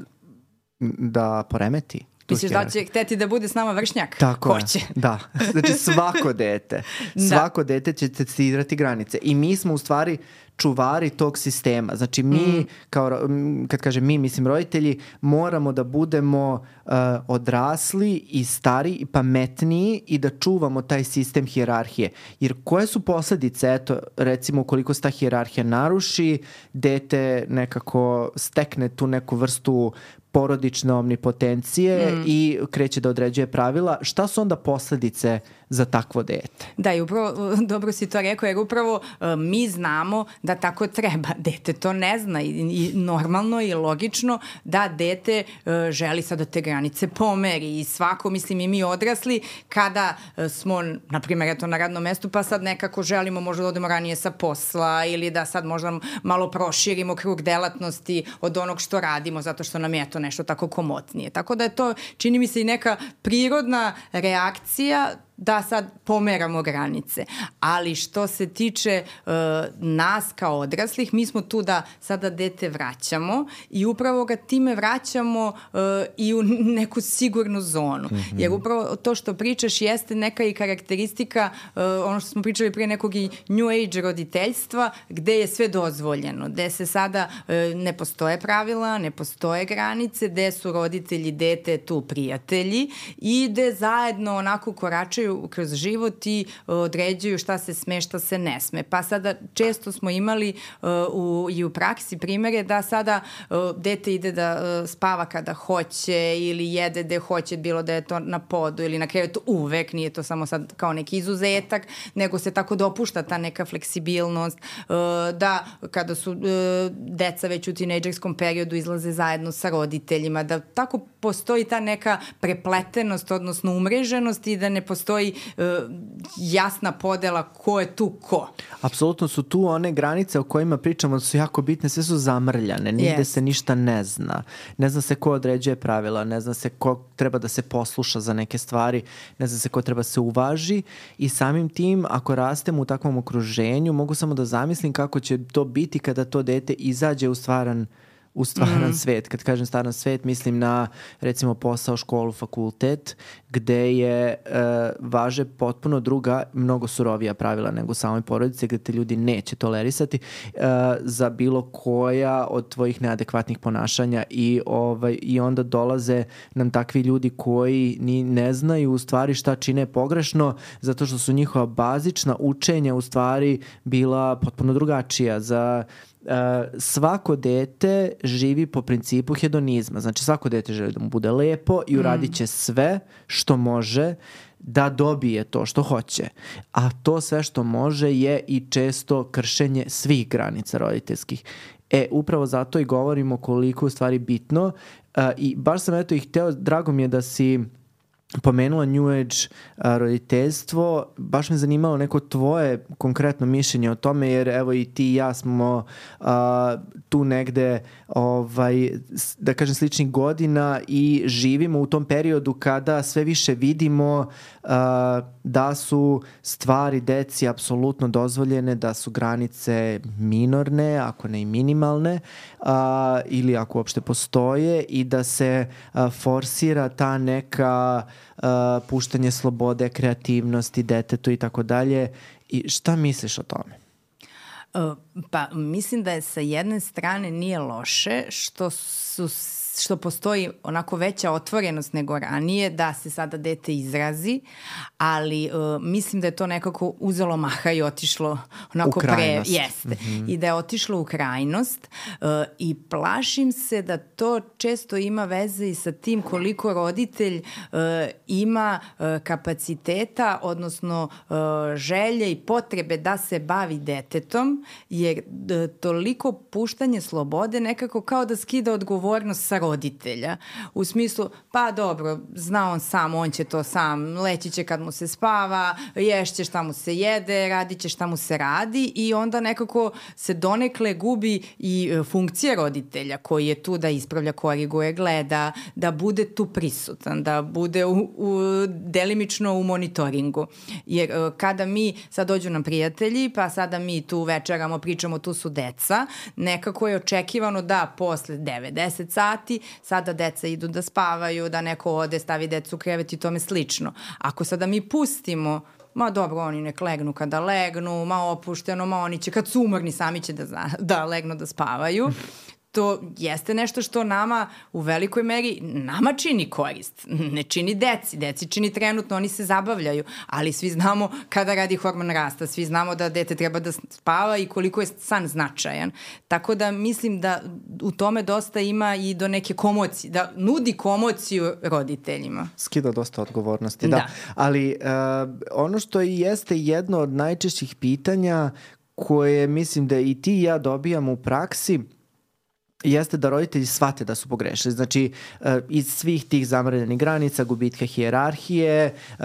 A: da poremeti?
B: Misliš da će hteti da bude s nama vršnjak?
A: Tako
B: Hoće.
A: je, da. Znači svako dete, [laughs] da. svako dete će testirati granice i mi smo u stvari čuvari tog sistema. Znači mi, mm. kao, kad kažem mi, mislim roditelji, moramo da budemo uh, odrasli i stari i pametniji i da čuvamo taj sistem hijerarhije. Jer koje su posledice, eto, recimo ukoliko se ta hijerarhija naruši, dete nekako stekne tu neku vrstu porodične omnipotencije mm. i kreće da određuje pravila. Šta su onda posledice za takvo dete?
B: Da, i upravo, [laughs] dobro si to rekao, jer upravo uh, mi znamo da tako treba. [laughs] Dete to ne zna i, i normalno i logično da dete uh, želi sad da te granice pomeri i svako, mislim i mi odrasli, kada uh, smo, na primjer, eto na radnom mestu, pa sad nekako želimo možda da odemo ranije sa posla ili da sad možda malo proširimo krug delatnosti od onog što radimo, zato što nam je to nešto tako komotnije. Tako da je to, čini mi se, i neka prirodna reakcija da sad pomeramo granice. Ali što se tiče uh, nas kao odraslih, mi smo tu da sada dete vraćamo i upravo ga time vraćamo uh, i u neku sigurnu zonu. Mm -hmm. Jer upravo to što pričaš jeste neka i karakteristika, uh, ono što smo pričali prije nekog i new age roditeljstva, gde je sve dozvoljeno, gde se sada uh, ne postoje pravila, ne postoje granice, gde su roditelji dete tu prijatelji i gde zajedno onako koračaju prošaju kroz život i uh, određuju šta se sme, šta se ne sme. Pa sada često smo imali uh, u, i u praksi primere da sada uh, dete ide da spava kada hoće ili jede gde hoće, bilo da je to na podu ili na krevetu uvek, nije to samo sad kao neki izuzetak, nego se tako dopušta ta neka fleksibilnost, da kada su deca već u tinejdžerskom periodu izlaze zajedno sa roditeljima, da tako postoji ta neka prepletenost, odnosno umreženost i da ne postoji postoji uh, jasna podela ko je tu ko.
A: Apsolutno su tu one granice o kojima pričamo su jako bitne, sve su zamrljane, nigde yes. se ništa ne zna. Ne zna se ko određuje pravila, ne zna se ko treba da se posluša za neke stvari, ne zna se ko treba da se uvaži i samim tim ako rastemo u takvom okruženju mogu samo da zamislim kako će to biti kada to dete izađe u stvaran uh, u stvaran mm. svet. Kad kažem stvaran svet, mislim na recimo posao, školu, fakultet, gde je e, važe potpuno druga, mnogo surovija pravila nego u samoj porodici, gde te ljudi neće tolerisati e, za bilo koja od tvojih neadekvatnih ponašanja i, ovaj, i onda dolaze nam takvi ljudi koji ni ne znaju u stvari šta čine pogrešno, zato što su njihova bazična učenja u stvari bila potpuno drugačija. Za svako dete živi po principu hedonizma. Znači svako dete želi da mu bude lepo i uradit će sve što može da dobije to što hoće. A to sve što može je i često kršenje svih granica roditeljskih. E, upravo zato i govorimo koliko u stvari bitno uh, i baš sam eto i hteo, drago mi je da si pomenula New Age a, roditeljstvo, baš me zanimalo neko tvoje konkretno mišljenje o tome, jer evo i ti i ja smo a, tu negde, ovaj, da kažem, sličnih godina i živimo u tom periodu kada sve više vidimo da su stvari deci apsolutno dozvoljene, da su granice minorne, ako ne i minimalne, ili ako uopšte postoje i da se forsira ta neka puštanje slobode, kreativnosti detetu i tako dalje. I šta misliš o tome?
B: Pa mislim da je sa jedne strane nije loše što su što postoji onako veća otvorenost nego ranije da se sada dete izrazi, ali uh, mislim da je to nekako uzelo maha i otišlo onako pre... Jeste. Mm -hmm. I da je otišlo u krajnost uh, i plašim se da to često ima veze i sa tim koliko roditelj uh, ima uh, kapaciteta, odnosno uh, želje i potrebe da se bavi detetom, jer uh, toliko puštanje slobode nekako kao da skida odgovornost sa roditelja. U smislu, pa dobro, zna on sam, on će to sam, leći će kad mu se spava, ješće šta mu se jede, radit će šta mu se radi i onda nekako se donekle gubi i e, funkcija roditelja koji je tu da ispravlja, koriguje, gleda, da bude tu prisutan, da bude u, u, delimično u monitoringu. Jer e, kada mi, sad dođu nam prijatelji, pa sada mi tu večeramo, pričamo, tu su deca, nekako je očekivano da posle 9-10 sati sada deca idu da spavaju, da neko ode, stavi decu u krevet i tome slično. Ako sada mi pustimo ma dobro, oni nek legnu kada legnu, ma opušteno, ma oni će kad su umorni sami će da, da legnu da spavaju to jeste nešto što nama u velikoj meri nama čini korist. Ne čini deci. Deci čini trenutno, oni se zabavljaju, ali svi znamo kada radi hormon rasta, svi znamo da dete treba da spava i koliko je san značajan. Tako da mislim da u tome dosta ima i do neke komocije, da nudi komociju roditeljima.
A: Skida dosta odgovornosti, da. da. Ali uh, ono što i jeste jedno od najčešćih pitanja koje mislim da i ti i ja dobijamo u praksi, jeste da roditelji shvate da su pogrešili. Znači, eh, iz svih tih zamrljenih granica, gubitka hijerarhije, eh,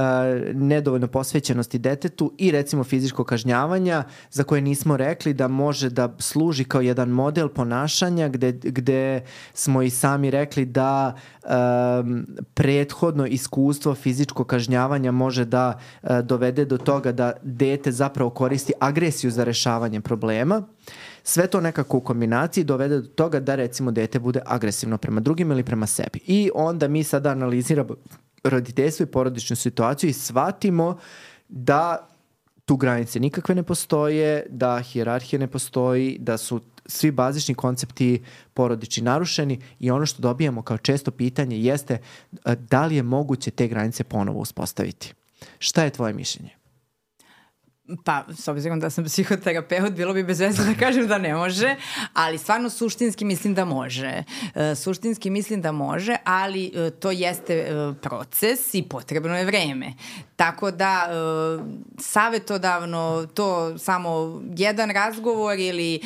A: nedovoljno posvećenosti detetu i recimo fizičko kažnjavanja za koje nismo rekli da može da služi kao jedan model ponašanja gde, gde smo i sami rekli da um, prethodno iskustvo fizičko kažnjavanja može da uh, dovede do toga da dete zapravo koristi agresiju za rešavanje problema. Uh, Sve to nekako u kombinaciji dovede do toga da recimo dete bude agresivno prema drugim ili prema sebi. I onda mi sada analiziramo roditeljstvo i porodičnu situaciju i shvatimo da tu granice nikakve ne postoje, da hijerarhija ne postoji, da su svi bazični koncepti porodični narušeni i ono što dobijamo kao često pitanje jeste da li je moguće te granice ponovo uspostaviti. Šta je tvoje mišljenje?
B: Pa, s obzirom da sam psihoterapeut, bilo bi bez veze da kažem da ne može, ali stvarno suštinski mislim da može. E, suštinski mislim da može, ali e, to jeste e, proces i potrebno je vreme. Tako da, savetodavno, to samo jedan razgovor ili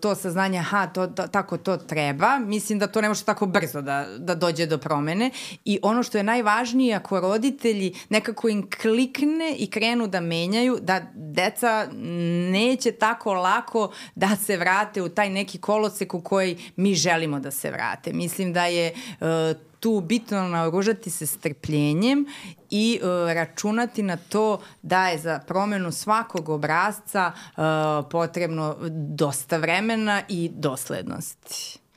B: to saznanje, ha, to, to, tako to treba, mislim da to ne može tako brzo da, da dođe do promene. I ono što je najvažnije, ako roditelji nekako im klikne i krenu da menjaju, da deca neće tako lako da se vrate u taj neki kolosek u koji mi želimo da se vrate. Mislim da je uh, tu bitno naoružati se strpljenjem i uh, računati na to da je za promenu svakog obrazca uh, potrebno dosta vremena i doslednosti.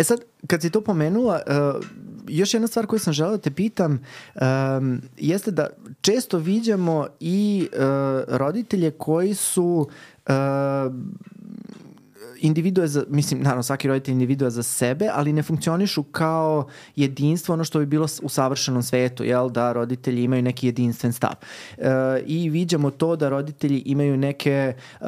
A: E sad, kad si to pomenula, uh, još jedna stvar koju sam želeo da te pitam um, jeste da često viđamo i uh, roditelje koji su uh, individue za, mislim, naravno svaki roditelj individua za sebe, ali ne funkcionišu kao jedinstvo, ono što bi bilo u savršenom svetu, jel, da roditelji imaju neki jedinstven stav. E, I viđamo to da roditelji imaju neke uh,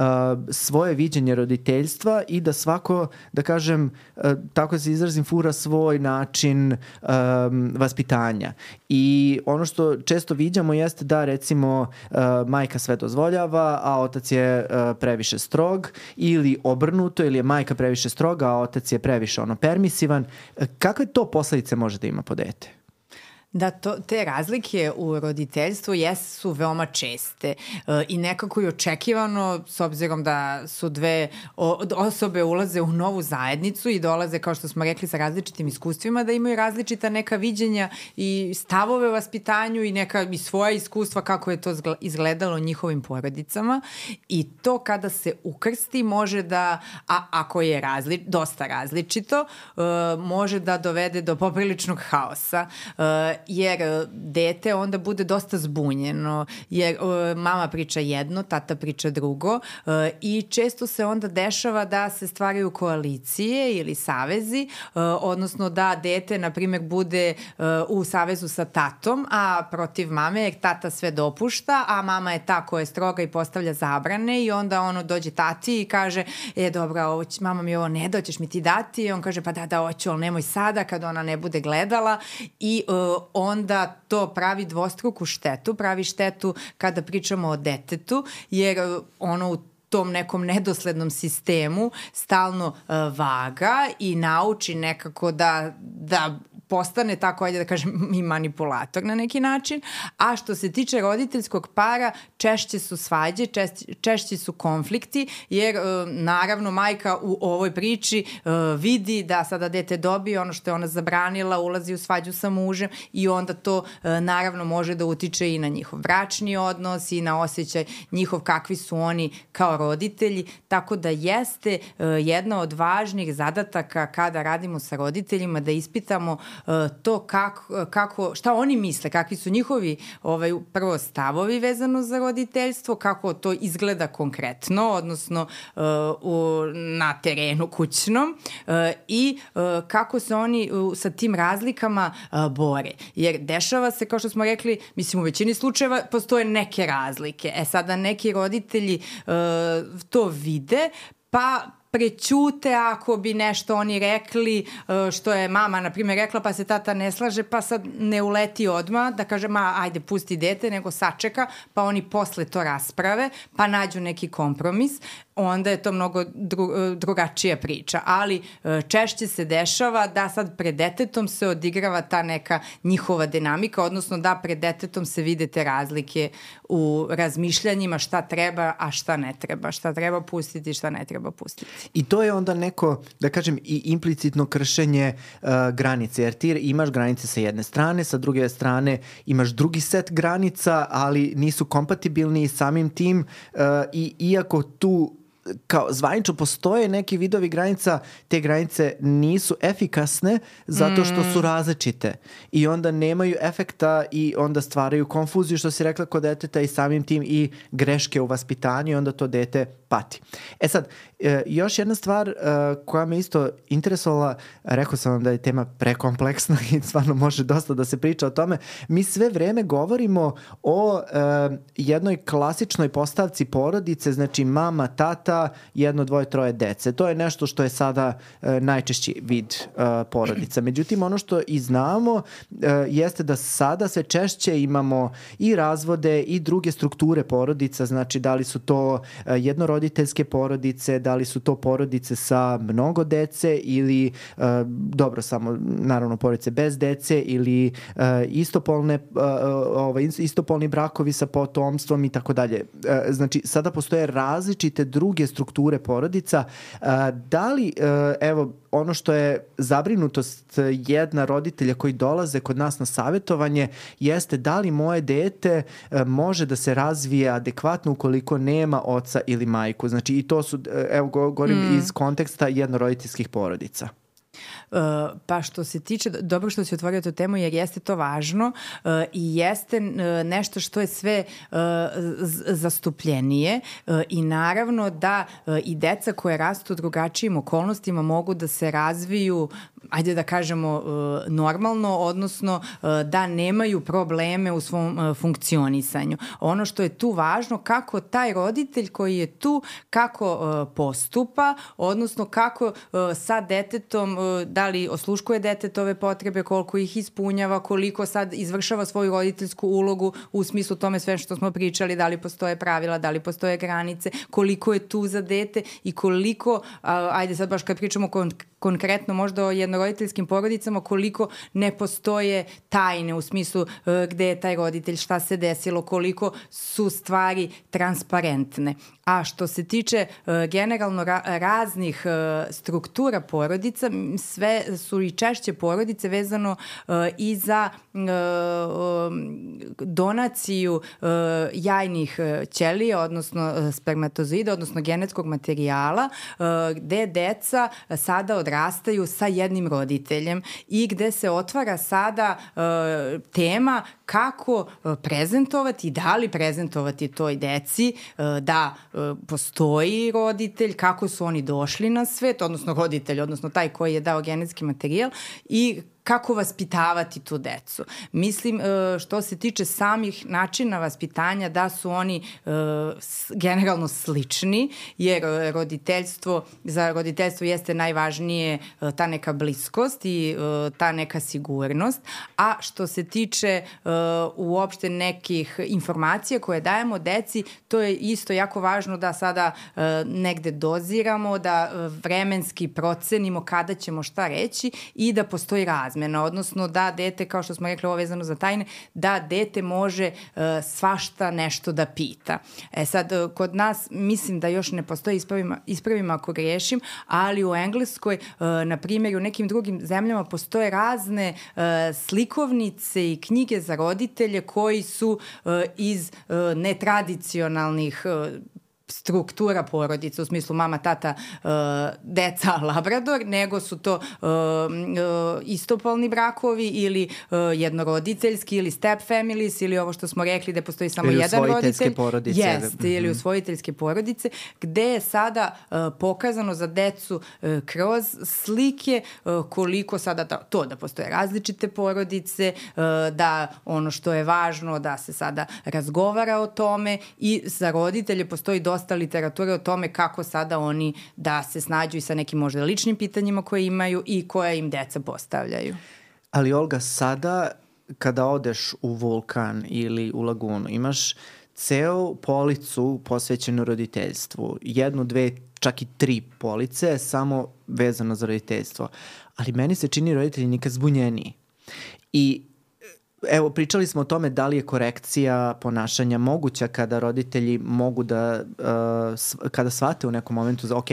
A: svoje viđenje roditeljstva i da svako, da kažem, uh, tako se izrazim, fura svoj način um, vaspitanja. I ono što često viđamo jeste da recimo uh, majka sve dozvoljava, a otac je uh, previše strog ili obrnuto ili je majka previše stroga, a otac je previše ono permisivan. Kakve to posledice može da ima po dete?
B: Da, to, te razlike u roditeljstvu jesu veoma česte e, i nekako je očekivano s obzirom da su dve o, osobe ulaze u novu zajednicu i dolaze, kao što smo rekli, sa različitim iskustvima, da imaju različita neka viđenja i stavove u vaspitanju i neka i svoja iskustva kako je to izgledalo njihovim porodicama. I to kada se ukrsti može da, a ako je razli, dosta različito, e, može da dovede do popriličnog haosa e, jer e, dete onda bude dosta zbunjeno, jer e, mama priča jedno, tata priča drugo e, i često se onda dešava da se stvaraju koalicije ili savezi, odnosno da dete, na primjer, bude u savezu sa tatom, a protiv mame, jer tata sve dopušta, a mama je ta koja je stroga i postavlja zabrane i onda ono dođe tati i kaže, e dobra, ovo će, mama mi ovo ne doćeš mi ti dati? I on kaže, pa da, da, hoću, ali nemoj sada kad ona ne bude gledala. I uh, onda to pravi dvostruku štetu, pravi štetu kada pričamo o detetu, jer e, ono u tom nekom nedoslednom sistemu stalno uh, vaga i nauči nekako da, da postane tako, ajde da kažem, [laughs] i manipulator na neki način. A što se tiče roditeljskog para, češće su svađe, češće, češće su konflikti, jer e, naravno majka u ovoj priči e, vidi da sada dete dobije ono što je ona zabranila, ulazi u svađu sa mužem i onda to e, naravno može da utiče i na njihov bračni odnos i na osjećaj njihov kakvi su oni kao roditelji, tako da jeste jedna od važnih zadataka kada radimo sa roditeljima da ispitamo to kako, kako, šta oni misle, kakvi su njihovi ovaj, prvo stavovi vezano za roditeljstvo, kako to izgleda konkretno, odnosno uh, u, na terenu kućnom uh, i kako se oni sa tim razlikama bore. Jer dešava se, kao što smo rekli, mislim u većini slučajeva postoje neke razlike. E sada neki roditelji to vide, pa prećute ako bi nešto oni rekli e, što je mama na primjer rekla pa se tata ne slaže pa sad ne uleti odma da kaže ma ajde pusti dete nego sačeka pa oni posle to rasprave pa nađu neki kompromis onda je to mnogo dru, e, drugačija priča, ali e, češće se dešava da sad pred detetom se odigrava ta neka njihova dinamika, odnosno da pred detetom se vide te razlike u razmišljanjima šta treba, a šta ne treba, šta treba pustiti, šta ne treba pustiti.
A: I to je onda neko, da kažem, i implicitno kršenje uh, granice, jer ti imaš granice sa jedne strane, sa druge strane imaš drugi set granica, ali nisu kompatibilni samim tim uh, i iako tu kao zvanično postoje neki vidovi granica, te granice nisu efikasne zato što su mm. različite i onda nemaju efekta i onda stvaraju konfuziju što si rekla kod deteta i samim tim i greške u vaspitanju i onda to dete pati. E sad, e, još jedna stvar e, koja me isto interesovala, rekao sam vam da je tema prekompleksna [laughs] i stvarno može dosta da se priča o tome, mi sve vreme govorimo o e, jednoj klasičnoj postavci porodice, znači mama, tata, jedno, dvoje, troje dece. To je nešto što je sada najčešći vid porodica. Međutim, ono što i znamo jeste da sada sve češće imamo i razvode i druge strukture porodica, znači da li su to jednorodne roditeljske porodice, da li su to porodice sa mnogo dece ili uh, dobro samo naravno porodice bez dece ili uh, istopolne uh, ovaj istopolni brakovi sa potomstvom i tako dalje. Znači sada postoje različite druge strukture porodica. Da li evo ono što je zabrinutost jedna roditelja koji dolaze kod nas na savjetovanje jeste da li moje dete e, može da se razvije adekvatno ukoliko nema oca ili majku. Znači i to su, e, evo govorim mm. iz konteksta jednoroditeljskih porodica.
B: Pa što se tiče, dobro što si otvorio tu temu jer jeste to važno uh, i jeste uh, nešto što je sve uh, zastupljenije uh, i naravno da uh, i deca koje rastu u drugačijim okolnostima mogu da se razviju ajde da kažemo, e, normalno, odnosno e, da nemaju probleme u svom e, funkcionisanju. Ono što je tu važno, kako taj roditelj koji je tu, kako postupa, odnosno kako sa detetom, da li osluškuje detetove potrebe, koliko ih ispunjava, koliko sad izvršava svoju roditeljsku ulogu u smislu tome sve što smo pričali, da li postoje pravila, da li postoje granice, koliko je tu za dete i koliko, ajde sad baš kad pričamo konkretno možda o jednoroditeljskim porodicama koliko ne postoje tajne u smislu uh, gde je taj roditelj, šta se desilo, koliko su stvari transparentne. A što se tiče uh, generalno ra raznih uh, struktura porodica, sve su i češće porodice vezano uh, i za donaciju jajnih ćelija, odnosno spermatozoida, odnosno genetskog materijala, gde deca sada odrastaju sa jednim roditeljem i gde se otvara sada tema kako prezentovati i da li prezentovati toj deci da postoji roditelj, kako su oni došli na svet, odnosno roditelj, odnosno taj koji je dao genetski materijal i kako vaspitavati tu decu. Mislim, e, što se tiče samih načina vaspitanja, da su oni e, generalno slični, jer e, roditeljstvo, za roditeljstvo jeste najvažnije ta neka bliskost i ta neka sigurnost, a što se tiče uopšte nekih informacija koje dajemo deci, to je isto jako važno da sada negde doziramo, da vremenski procenimo kada ćemo šta reći i da postoji raz razmena, odnosno da dete, kao što smo rekli ovo vezano za tajne, da dete može uh, svašta nešto da pita. E sad, uh, kod nas mislim da još ne postoji, ispravima, ispravima ako grešim, ali u Engleskoj, uh, na primjer, u nekim drugim zemljama postoje razne uh, slikovnice i knjige za roditelje koji su uh, iz uh, netradicionalnih uh, struktura porodice u smislu mama, tata, uh, deca, [laughs] labrador, nego su to uh, uh, istopolni brakovi ili jednoroditeljski ili step families ili ovo što smo rekli da postoji samo
A: ili
B: jedan roditelj.
A: porodice.
B: Jeste, mm -hmm. ili mhm. usvojiteljske porodice, gde je sada pokazano za decu kroz slike koliko sada da, to da postoje različite porodice, da ono što je važno da se sada razgovara o tome i za roditelje postoji dosta dosta literature o tome kako sada oni da se snađu i sa nekim možda ličnim pitanjima koje imaju i koje im deca postavljaju.
A: Ali Olga, sada kada odeš u vulkan ili u lagunu, imaš ceo policu posvećenu roditeljstvu. Jednu, dve, čak i tri police samo vezano za roditeljstvo. Ali meni se čini roditelji nikad zbunjeniji. I Evo, pričali smo o tome da li je korekcija ponašanja moguća kada roditelji mogu da, uh, kada shvate u nekom momentu za, ok,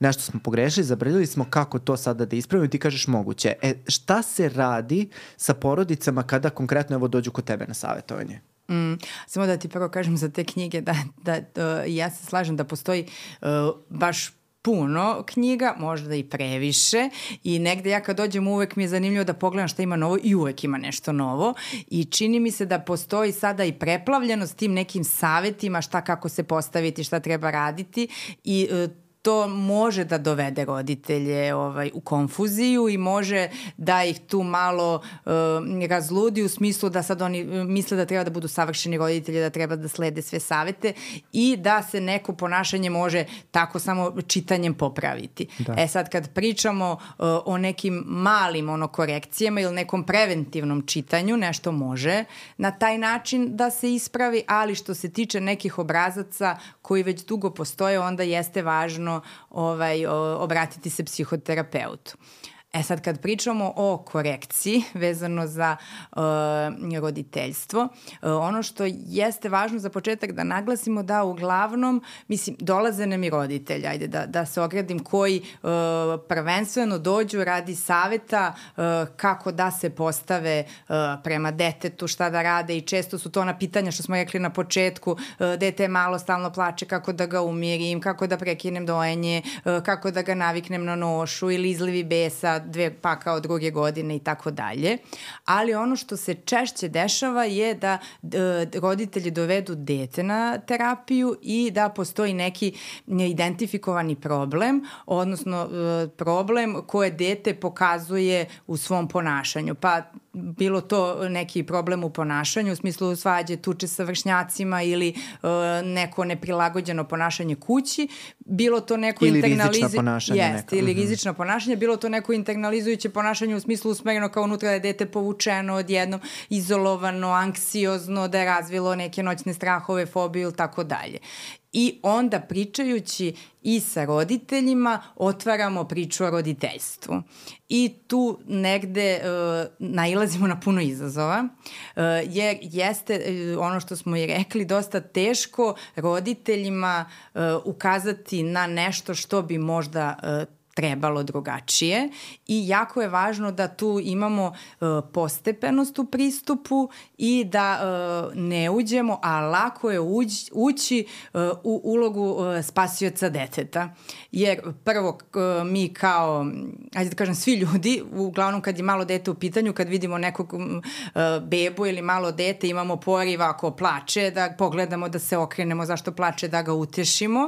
A: nešto smo pogrešili, zabrljali smo kako to sada da ispravimo i ti kažeš moguće. E, šta se radi sa porodicama kada konkretno evo dođu kod tebe na savjetovanje?
B: Mm, samo da ti prvo kažem za te knjige da, da, da ja se slažem da postoji uh, baš puno knjiga, možda i previše. I negde ja kad dođem uvek mi je zanimljivo da pogledam šta ima novo i uvek ima nešto novo. I čini mi se da postoji sada i preplavljeno s tim nekim savetima šta kako se postaviti, šta treba raditi. I e, to može da dovede roditelje ovaj, u konfuziju i može da ih tu malo uh, razludi u smislu da sad oni uh, misle da treba da budu savršeni roditelji, da treba da slede sve savete i da se neko ponašanje može tako samo čitanjem popraviti. Da. E sad kad pričamo uh, o nekim malim ono korekcijama ili nekom preventivnom čitanju, nešto može na taj način da se ispravi, ali što se tiče nekih obrazaca koji već dugo postoje, onda jeste važno nužno ovaj, obratiti se psihoterapeutu. E sad kad pričamo o korekciji vezano za uh, roditeljstvo, uh, ono što jeste važno za početak da naglasimo da uglavnom, mislim, dolaze nam i roditelji, ajde da, da se ogradim, koji uh, prvenstveno dođu radi saveta uh, kako da se postave uh, prema detetu, šta da rade i često su to na pitanja što smo rekli na početku, uh, dete malo stalno plače, kako da ga umirim, kako da prekinem dojenje, uh, kako da ga naviknem na nošu ili izlivi besa, dve, pa kao druge godine i tako dalje. Ali ono što se češće dešava je da roditelji dovedu dete na terapiju i da postoji neki neidentifikovani problem, odnosno e, problem koje dete pokazuje u svom ponašanju. Pa bilo to neki problem u ponašanju, u smislu svađe, tuče sa vršnjacima ili uh, neko neprilagođeno ponašanje kući, bilo to neko
A: ili rizično ponašanje
B: jest, neka. ili rizično ponašanje, bilo to neko internalizujuće ponašanje u smislu usmereno kao unutra da je dete povučeno odjednom, izolovano, anksiozno, da je razvilo neke noćne strahove, fobiju ili tako dalje. I onda pričajući i sa roditeljima otvaramo priču o roditeljstvu. I tu negde uh, nailazimo na puno izazova, uh, jer jeste uh, ono što smo i rekli dosta teško roditeljima uh, ukazati na nešto što bi možda uh, trebalo drugačije i jako je važno da tu imamo uh, postepenost u pristupu i da uh, ne uđemo, a lako je ući, ući uh, u ulogu uh, spasioca deteta. Jer prvo uh, mi kao, ajde da kažem, svi ljudi, uglavnom kad je malo dete u pitanju, kad vidimo nekog uh, bebu ili malo dete, imamo poriva ako plače, da pogledamo da se okrenemo zašto plače, da ga utešimo,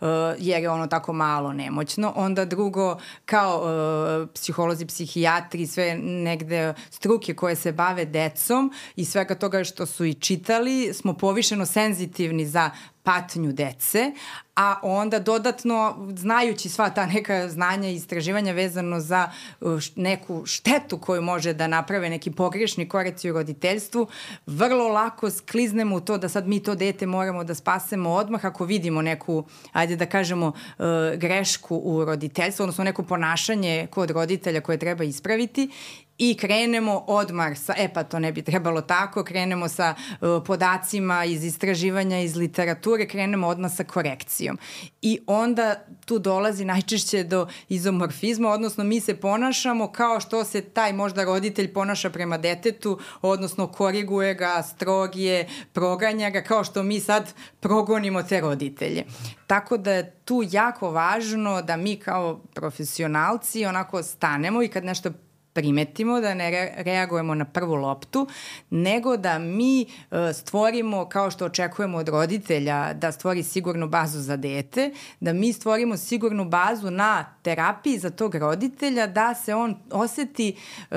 B: uh, jer je ono tako malo nemoćno. Onda drugo drugo kao uh, psiholozi, psihijatri, sve negde struke koje se bave decom i svega toga što su i čitali, smo povišeno senzitivni za patnju dece, a onda dodatno znajući sva ta neka znanja i istraživanja vezano za uh, neku štetu koju može da naprave neki pogrešni koreci u roditeljstvu, vrlo lako skliznemo u to da sad mi to dete moramo da spasemo odmah ako vidimo neku, ajde da kažemo, uh, grešku u roditeljstvu, odnosno neko ponašanje kod roditelja koje treba ispraviti i krenemo odmah sa, e pa to ne bi trebalo tako, krenemo sa uh, podacima iz istraživanja, iz literature, krenemo odmah sa korekcijom. I onda tu dolazi najčešće do izomorfizma, odnosno mi se ponašamo kao što se taj možda roditelj ponaša prema detetu, odnosno koriguje ga, strogije, proganja ga, kao što mi sad progonimo te roditelje. Tako da je tu jako važno da mi kao profesionalci onako stanemo i kad nešto primetimo, da ne reagujemo na prvu loptu, nego da mi e, stvorimo, kao što očekujemo od roditelja, da stvori sigurnu bazu za dete, da mi stvorimo sigurnu bazu na terapiji za tog roditelja, da se on oseti e,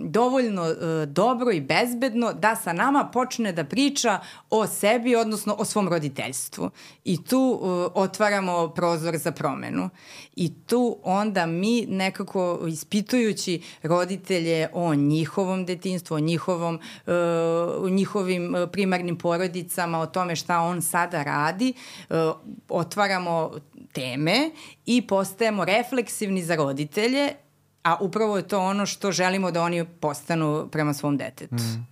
B: dovoljno e, dobro i bezbedno, da sa nama počne da priča o sebi, odnosno o svom roditeljstvu. I tu e, otvaramo prozor za promenu. I tu onda mi nekako ispitujući roditelja roditelje o njihovom detinstvu, o njihovom, uh, njihovim e, primarnim porodicama, o tome šta on sada radi, uh, otvaramo teme i postajemo refleksivni za roditelje, a upravo je to ono što želimo da oni postanu prema svom detetu. Mm.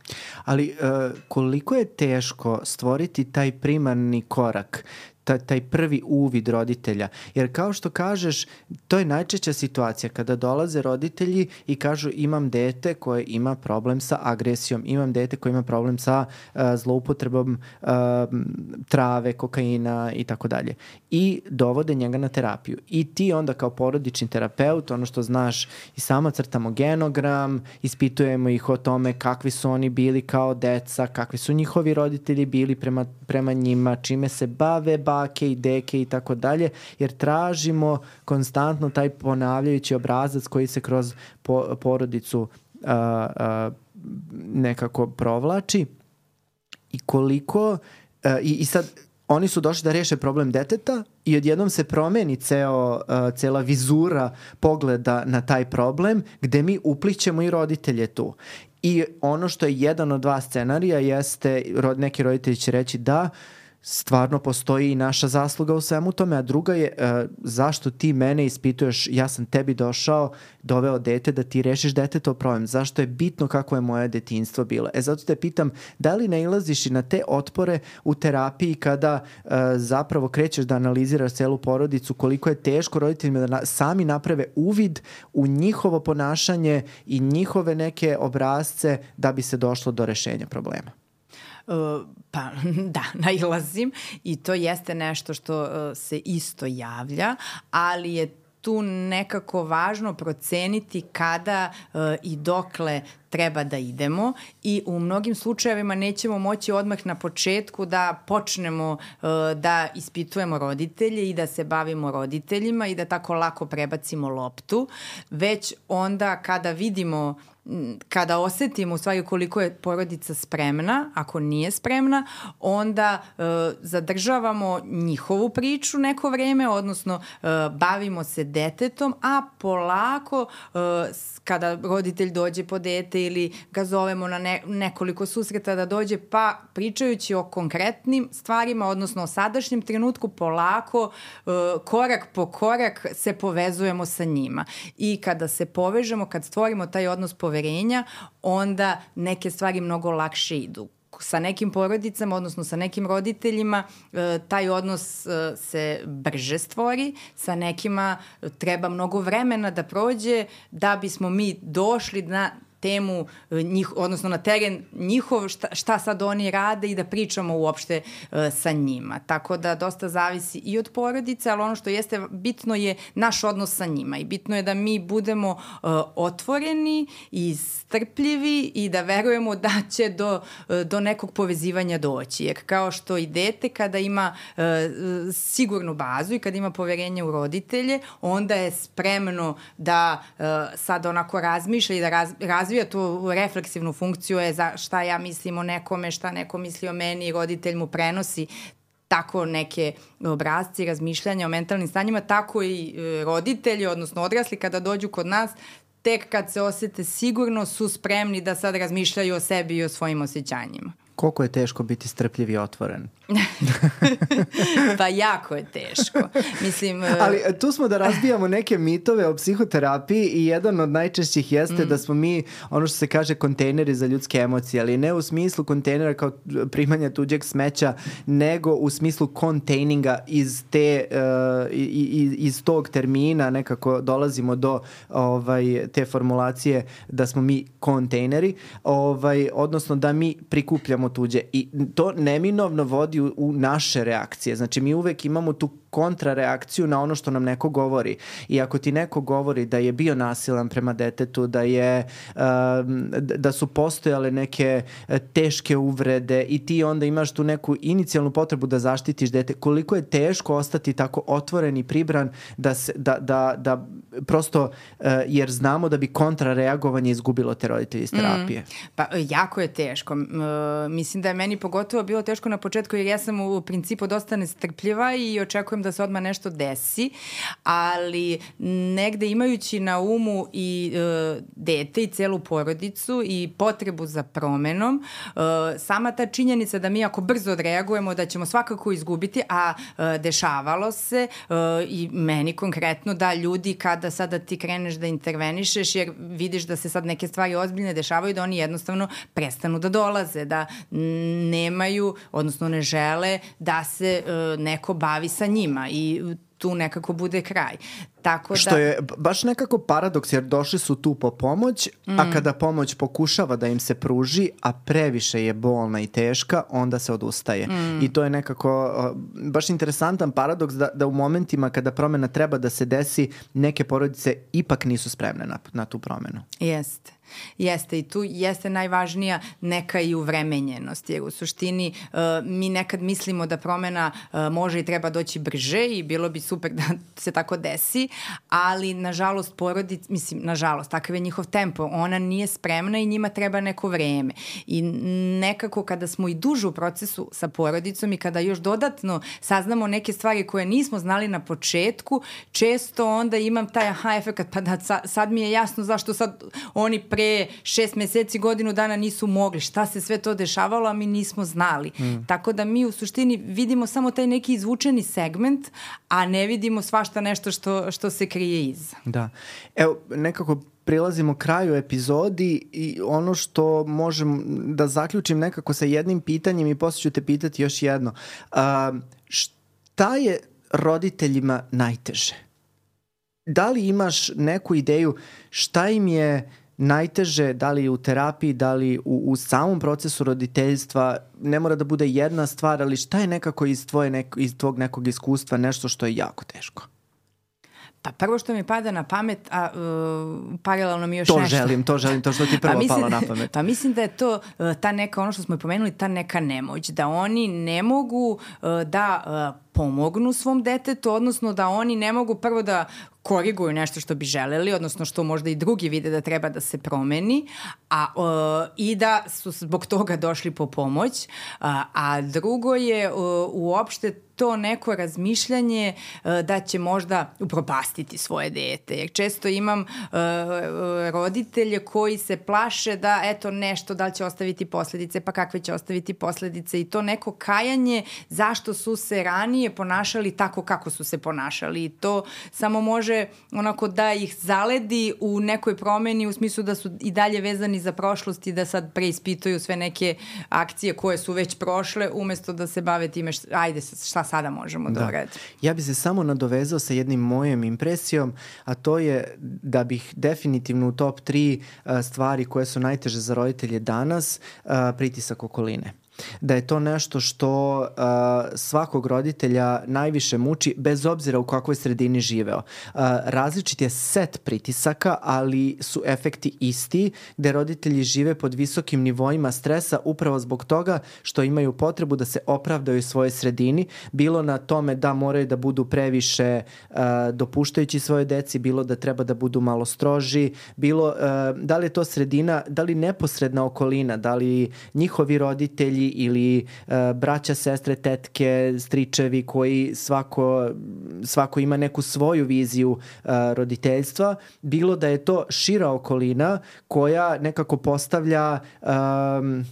A: Ali uh, koliko je teško stvoriti taj primarni korak? Taj, taj prvi uvid roditelja. Jer kao što kažeš, to je najčešća situacija kada dolaze roditelji i kažu imam dete koje ima problem sa agresijom, imam dete koje ima problem sa uh, zloupotrebom uh, trave, kokaina i tako dalje. I dovode njega na terapiju. I ti onda kao porodični terapeut, ono što znaš, i samo crtamo genogram, ispitujemo ih o tome kakvi su oni bili kao deca, kakvi su njihovi roditelji bili prema, prema njima, čime se bave, bave bake i deke i tako dalje, jer tražimo konstantno taj ponavljajući obrazac koji se kroz po, porodicu a, a, nekako provlači i koliko a, i, i sad oni su došli da reše problem deteta i odjednom se promeni ceo, uh, cela vizura pogleda na taj problem gde mi uplićemo i roditelje tu. I ono što je jedan od dva scenarija jeste, neki roditelji će reći da, uh, stvarno postoji i naša zasluga u svemu tome, a druga je uh, zašto ti mene ispituješ, ja sam tebi došao, doveo dete da ti rešiš to problem, zašto je bitno kako je moje detinstvo bilo. E zato te pitam, da li nailaziš i na te otpore u terapiji kada uh, zapravo krećeš da analiziraš celu porodicu, koliko je teško roditeljima da na, sami naprave uvid u njihovo ponašanje i njihove neke obrazce da bi se došlo do rešenja problema?
B: Pa [laughs] da, nailazim. I to jeste nešto što uh, se isto javlja, ali je tu nekako važno proceniti kada uh, i dokle treba da idemo. I u mnogim slučajevima nećemo moći odmah na početku da počnemo da ispitujemo roditelje i da se bavimo roditeljima i da tako lako prebacimo loptu, već onda kada vidimo kada osetimo u stvari koliko je porodica spremna, ako nije spremna, onda e, zadržavamo njihovu priču neko vreme, odnosno e, bavimo se detetom, a polako e, kada roditelj dođe po dete ili ga zovemo na ne, nekoliko susreta da dođe, pa pričajući o konkretnim stvarima, odnosno o sadašnjem trenutku, polako, e, korak po korak se povezujemo sa njima. I kada se povežemo, kad stvorimo taj odnos poverenja, onda neke stvari mnogo lakše idu. Sa nekim porodicama, odnosno sa nekim roditeljima, e, taj odnos e, se brže stvori, sa nekima treba mnogo vremena da prođe da bismo mi došli na temu e, njih, odnosno na teren njihov šta, šta sad oni rade i da pričamo uopšte uh, sa njima. Tako da dosta zavisi i od porodice, ali ono što jeste bitno je naš odnos sa njima i bitno je da mi budemo uh, otvoreni i strpljivi i da verujemo da će do, do nekog povezivanja doći. Jer kao što i dete kada ima uh, sigurnu bazu i kada ima poverenje u roditelje, onda je spremno da uh, sad onako razmišlja i da raz, razvija razvija tu refleksivnu funkciju je za šta ja mislim o nekome, šta neko misli o meni roditelj mu prenosi tako neke obrazci razmišljanja o mentalnim stanjima, tako i e, roditelji, odnosno odrasli kada dođu kod nas, tek kad se osete sigurno su spremni da sad razmišljaju o sebi i o svojim osjećanjima.
A: Koliko je teško biti strpljiv i otvoren? [laughs]
B: pa jako je teško. Mislim,
A: e, Ali e, tu smo da razbijamo neke mitove o psihoterapiji i jedan od najčešćih jeste mm. da smo mi, ono što se kaže, kontejneri za ljudske emocije, ali ne u smislu kontejnera kao primanja tuđeg smeća, nego u smislu containinga iz te uh, iz, iz tog termina nekako dolazimo do ovaj te formulacije da smo mi kontejneri, ovaj odnosno da mi prikupljamo tuđe i to neminovno vodi u, u naše reakcije. Znači mi uvek imamo tu kontrareakciju na ono što nam neko govori. I ako ti neko govori da je bio nasilan prema detetu, da je um, da su postojale neke e, teške uvrede i ti onda imaš tu neku inicijalnu potrebu da zaštitiš dete, koliko je teško ostati tako otvoren i pribran da, se, da, da, da prosto uh, jer znamo da bi kontrareagovanje izgubilo te roditelje iz mm. terapije. Mm,
B: pa jako je teško. Uh, mislim da je meni pogotovo bilo teško na početku ja sam u principu dosta nestrpljiva i očekujem da se odmah nešto desi, ali negde imajući na umu i uh, dete i celu porodicu i potrebu za promenom, uh, sama ta činjenica da mi ako brzo odreagujemo da ćemo svakako izgubiti, a uh, dešavalo se uh, i meni konkretno da ljudi kada sada ti kreneš da intervenišeš jer vidiš da se sad neke stvari ozbiljne dešavaju da oni jednostavno prestanu da dolaze, da nemaju, odnosno ne žele da se uh, neko bavi sa njima i tu nekako bude kraj.
A: Tako da... Što je baš nekako paradoks jer došli su tu po pomoć, mm. a kada pomoć pokušava da im se pruži, a previše je bolna i teška, onda se odustaje. Mm. I to je nekako uh, baš interesantan paradoks da, da u momentima kada promena treba da se desi, neke porodice ipak nisu spremne na, na tu promenu.
B: Jeste. Jeste i tu jeste najvažnija neka i uvremenjenost, jer u suštini uh, mi nekad mislimo da promena uh, može i treba doći brže i bilo bi super da [laughs] se tako desi, ali nažalost porodic, mislim, nažalost, takav je njihov tempo, ona nije spremna i njima treba neko vreme. I nekako kada smo i duže u procesu sa porodicom i kada još dodatno saznamo neke stvari koje nismo znali na početku, često onda imam taj aha efekt, pa da sad mi je jasno zašto sad oni pre šest meseci, godinu dana nisu mogli. Šta se sve to dešavalo, a mi nismo znali. Mm. Tako da mi u suštini vidimo samo taj neki izvučeni segment, a ne vidimo svašta nešto što, što se krije iza.
A: Da. Evo, nekako prilazimo kraju epizodi i ono što možem da zaključim nekako sa jednim pitanjem i posle ću te pitati još jedno. Uh, šta je roditeljima najteže? Da li imaš neku ideju šta im je najteže, da li u terapiji, da li u, u samom procesu roditeljstva, ne mora da bude jedna stvar, ali šta je nekako iz, tvoje neko, iz tvog nekog iskustva nešto što je jako teško?
B: Pa prvo što mi pada na pamet, a uh, paralelno mi još
A: to
B: nešto.
A: To želim, to želim, to što ti prvo pa mislim, palo na pamet.
B: Pa mislim da je to uh, ta neka, ono što smo pomenuli, ta neka nemoć, da oni ne mogu uh, da uh, pomognu svom detetu, odnosno da oni ne mogu prvo da koriguju nešto što bi želeli, odnosno što možda i drugi vide da treba da se promeni, a uh, i da su zbog toga došli po pomoć, a, a drugo je uh, uopšte to neko razmišljanje uh, da će možda upropastiti svoje dete. Jer često imam uh, roditelje koji se plaše da eto nešto, da li će ostaviti posledice, pa kakve će ostaviti posledice i to neko kajanje zašto su se ranije ponašali tako kako su se ponašali. I to samo može onako da ih zaledi u nekoj promeni u smislu da su i dalje vezani za prošlost i da sad preispituju sve neke akcije koje su već prošle umesto da se bave time šta, ajde šta sada možemo da, da.
A: Ja bih se samo nadovezao sa jednim mojom impresijom, a to je da bih definitivno u top 3 stvari koje su najteže za roditelje danas pritisak okoline da je to nešto što uh, svakog roditelja najviše muči bez obzira u kakvoj sredini živeo. Uh, različit je set pritisaka, ali su efekti isti gde roditelji žive pod visokim nivoima stresa upravo zbog toga što imaju potrebu da se opravdaju svojoj sredini, bilo na tome da moraju da budu previše uh, dopuštajući svoje deci, bilo da treba da budu malo stroži, bilo uh, da li je to sredina, da li neposredna okolina, da li njihovi roditelji ili uh, braća, sestre, tetke, stričevi koji svako, svako ima neku svoju viziju uh, roditeljstva, bilo da je to šira okolina koja nekako postavlja um,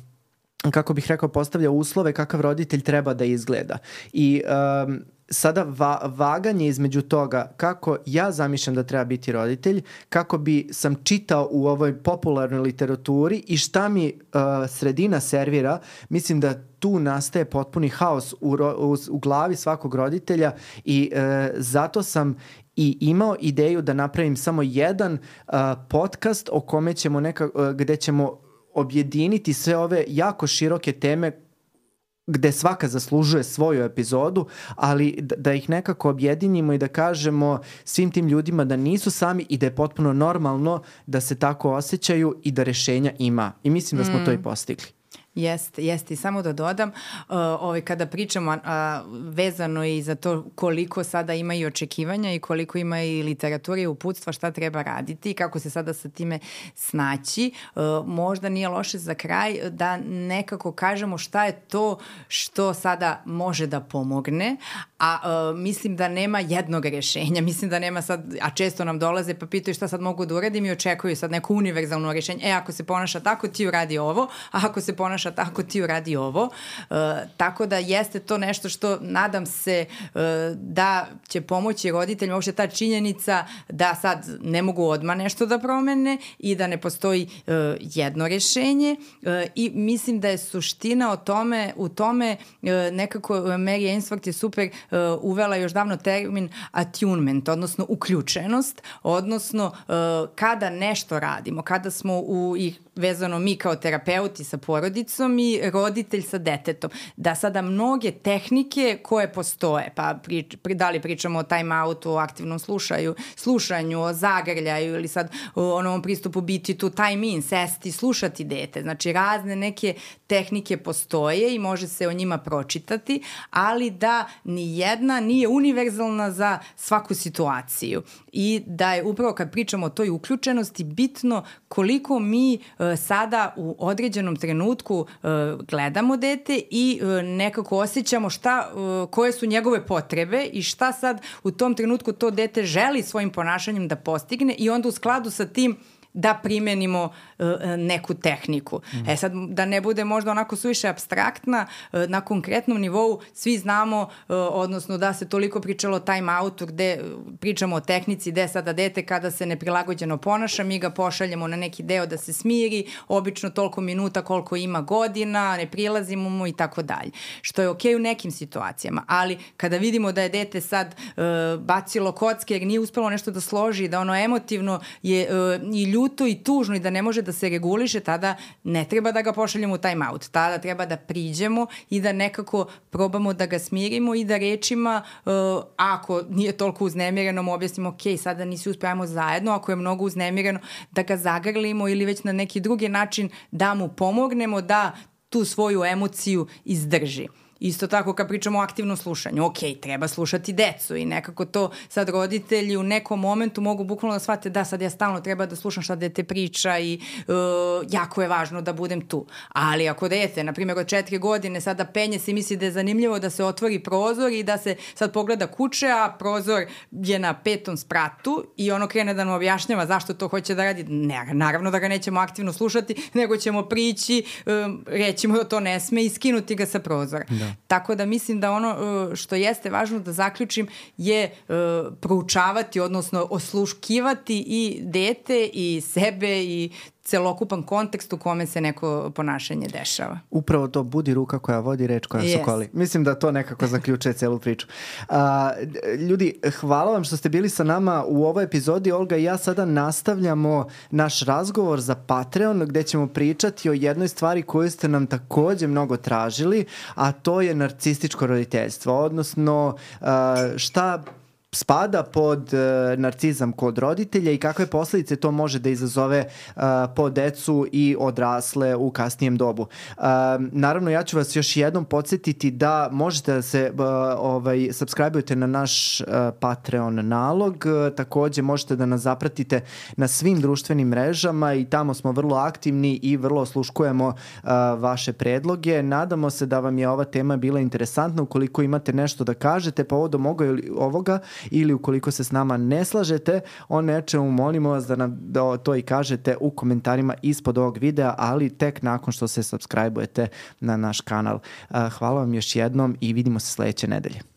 A: kako bih rekao, postavlja uslove kakav roditelj treba da izgleda. I um, sada va, vaganje između toga kako ja zamišljam da treba biti roditelj, kako bi sam čitao u ovoj popularnoj literaturi i šta mi uh, sredina servira, mislim da tu nastaje potpuni haos u, u, u glavi svakog roditelja i uh, zato sam i imao ideju da napravim samo jedan uh, podcast o kome ćemo neka, uh, gde ćemo objediniti sve ove jako široke teme gde svaka zaslužuje svoju epizodu, ali da, ih nekako objedinimo i da kažemo svim tim ljudima da nisu sami i da je potpuno normalno da se tako osjećaju i da rešenja ima. I mislim da smo mm. to i mm. postigli.
B: Jeste, jeste. I samo da dodam, uh, ovaj, kada pričamo uh, vezano i za to koliko sada ima i očekivanja i koliko ima i literature i uputstva šta treba raditi i kako se sada sa time snaći, uh, možda nije loše za kraj da nekako kažemo šta je to što sada može da pomogne, a uh, mislim da nema jednog rešenja, [laughs] mislim da nema sad, a često nam dolaze pa pitaju šta sad mogu da uradim i očekuju sad neko univerzalno rešenje, e ako se ponaša tako ti uradi ovo, a ako se ponaša tako ti uradi ovo, uh, tako da jeste to nešto što nadam se uh, da će pomoći roditeljima, uopšte ta činjenica da sad ne mogu odma nešto da promene i da ne postoji uh, jedno rešenje. Uh, i mislim da je suština o tome, u tome uh, nekako Mary Ainsworth je super uh, uvela još davno termin attunement, odnosno uključenost, odnosno uh, kada nešto radimo, kada smo u, i vezano mi kao terapeuti sa porodicom i roditelj sa detetom, da sada mnoge tehnike koje postoje, pa pri, pri, da li pričamo o time outu, o aktivnom slušaju, slušanju, o zagrljaju ili sad o onom pristupu biti tu time in, sesti, slušati dete. Znači razne neke tehnike postoje i može se o njima pročitati, ali da ni jedna nije univerzalna za svaku situaciju i da je upravo kad pričamo o toj uključenosti bitno koliko mi e, sada u određenom trenutku e, gledamo dete i e, nekako osjećamo šta, e, koje su njegove potrebe i šta sad u tom trenutku to dete želi svojim ponašanjem da postigne i onda u skladu sa tim da primenimo uh, neku tehniku. Mm. E sad, da ne bude možda onako suviše abstraktna, uh, na konkretnom nivou svi znamo, uh, odnosno da se toliko pričalo o time outu gde pričamo o tehnici gde sada dete kada se neprilagođeno ponaša, mi ga pošaljemo na neki deo da se smiri, obično toliko minuta koliko ima godina, ne prilazimo mu i tako dalje. Što je okej okay u nekim situacijama, ali kada vidimo da je dete sad uh, bacilo kocke jer nije uspelo nešto da složi, da ono emotivno je uh, i ljudi ljuto i tužno i da ne može da se reguliše, tada ne treba da ga pošaljemo u time out. Tada treba da priđemo i da nekako probamo da ga smirimo i da rečima, uh, ako nije toliko uznemireno, mu objasnimo, ok, sada nisi uspravimo zajedno, ako je mnogo uznemireno, da ga zagrlimo ili već na neki drugi način da mu pomognemo da tu svoju emociju izdrži. Isto tako kad pričamo o aktivnom slušanju, ok, treba slušati decu i nekako to sad roditelji u nekom momentu mogu bukvalno da shvate da sad ja stalno treba da slušam šta dete priča i uh, jako je važno da budem tu. Ali ako dete, na primjer od četiri godine sada penje se i misli da je zanimljivo da se otvori prozor i da se sad pogleda kuće, a prozor je na petom spratu i ono krene da nam objašnjava zašto to hoće da radi, ne, naravno da ga nećemo aktivno slušati, nego ćemo prići, um, rećimo da to ne sme i skinuti ga sa prozora. Da. Tako da mislim da ono uh, što jeste važno da zaključim je uh, proučavati, odnosno osluškivati i dete i sebe i celokupan kontekst u kome se neko ponašanje dešava.
A: Upravo to budi ruka koja vodi reč koja yes. sokoli. Mislim da to nekako zaključuje celu priču. A, ljudi, hvala vam što ste bili sa nama u ovoj epizodi. Olga i ja sada nastavljamo naš razgovor za Patreon gde ćemo pričati o jednoj stvari koju ste nam takođe mnogo tražili, a to je narcističko roditeljstvo, odnosno a, šta spada pod uh, narcizam kod roditelja i kakve posledice to može da izazove uh, po decu i odrasle u kasnijem dobu. Uh, naravno, ja ću vas još jednom podsjetiti da možete da se uh, ovaj, subscribe-ujete na naš uh, Patreon nalog, uh, takođe možete da nas zapratite na svim društvenim mrežama i tamo smo vrlo aktivni i vrlo osluškujemo uh, vaše predloge. Nadamo se da vam je ova tema bila interesantna. Ukoliko imate nešto da kažete povodom ovoga ili ukoliko se s nama ne slažete o nečemu, molimo vas da nam da to i kažete u komentarima ispod ovog videa, ali tek nakon što se subscribe-ujete na naš kanal. Hvala vam još jednom i vidimo se sledeće nedelje.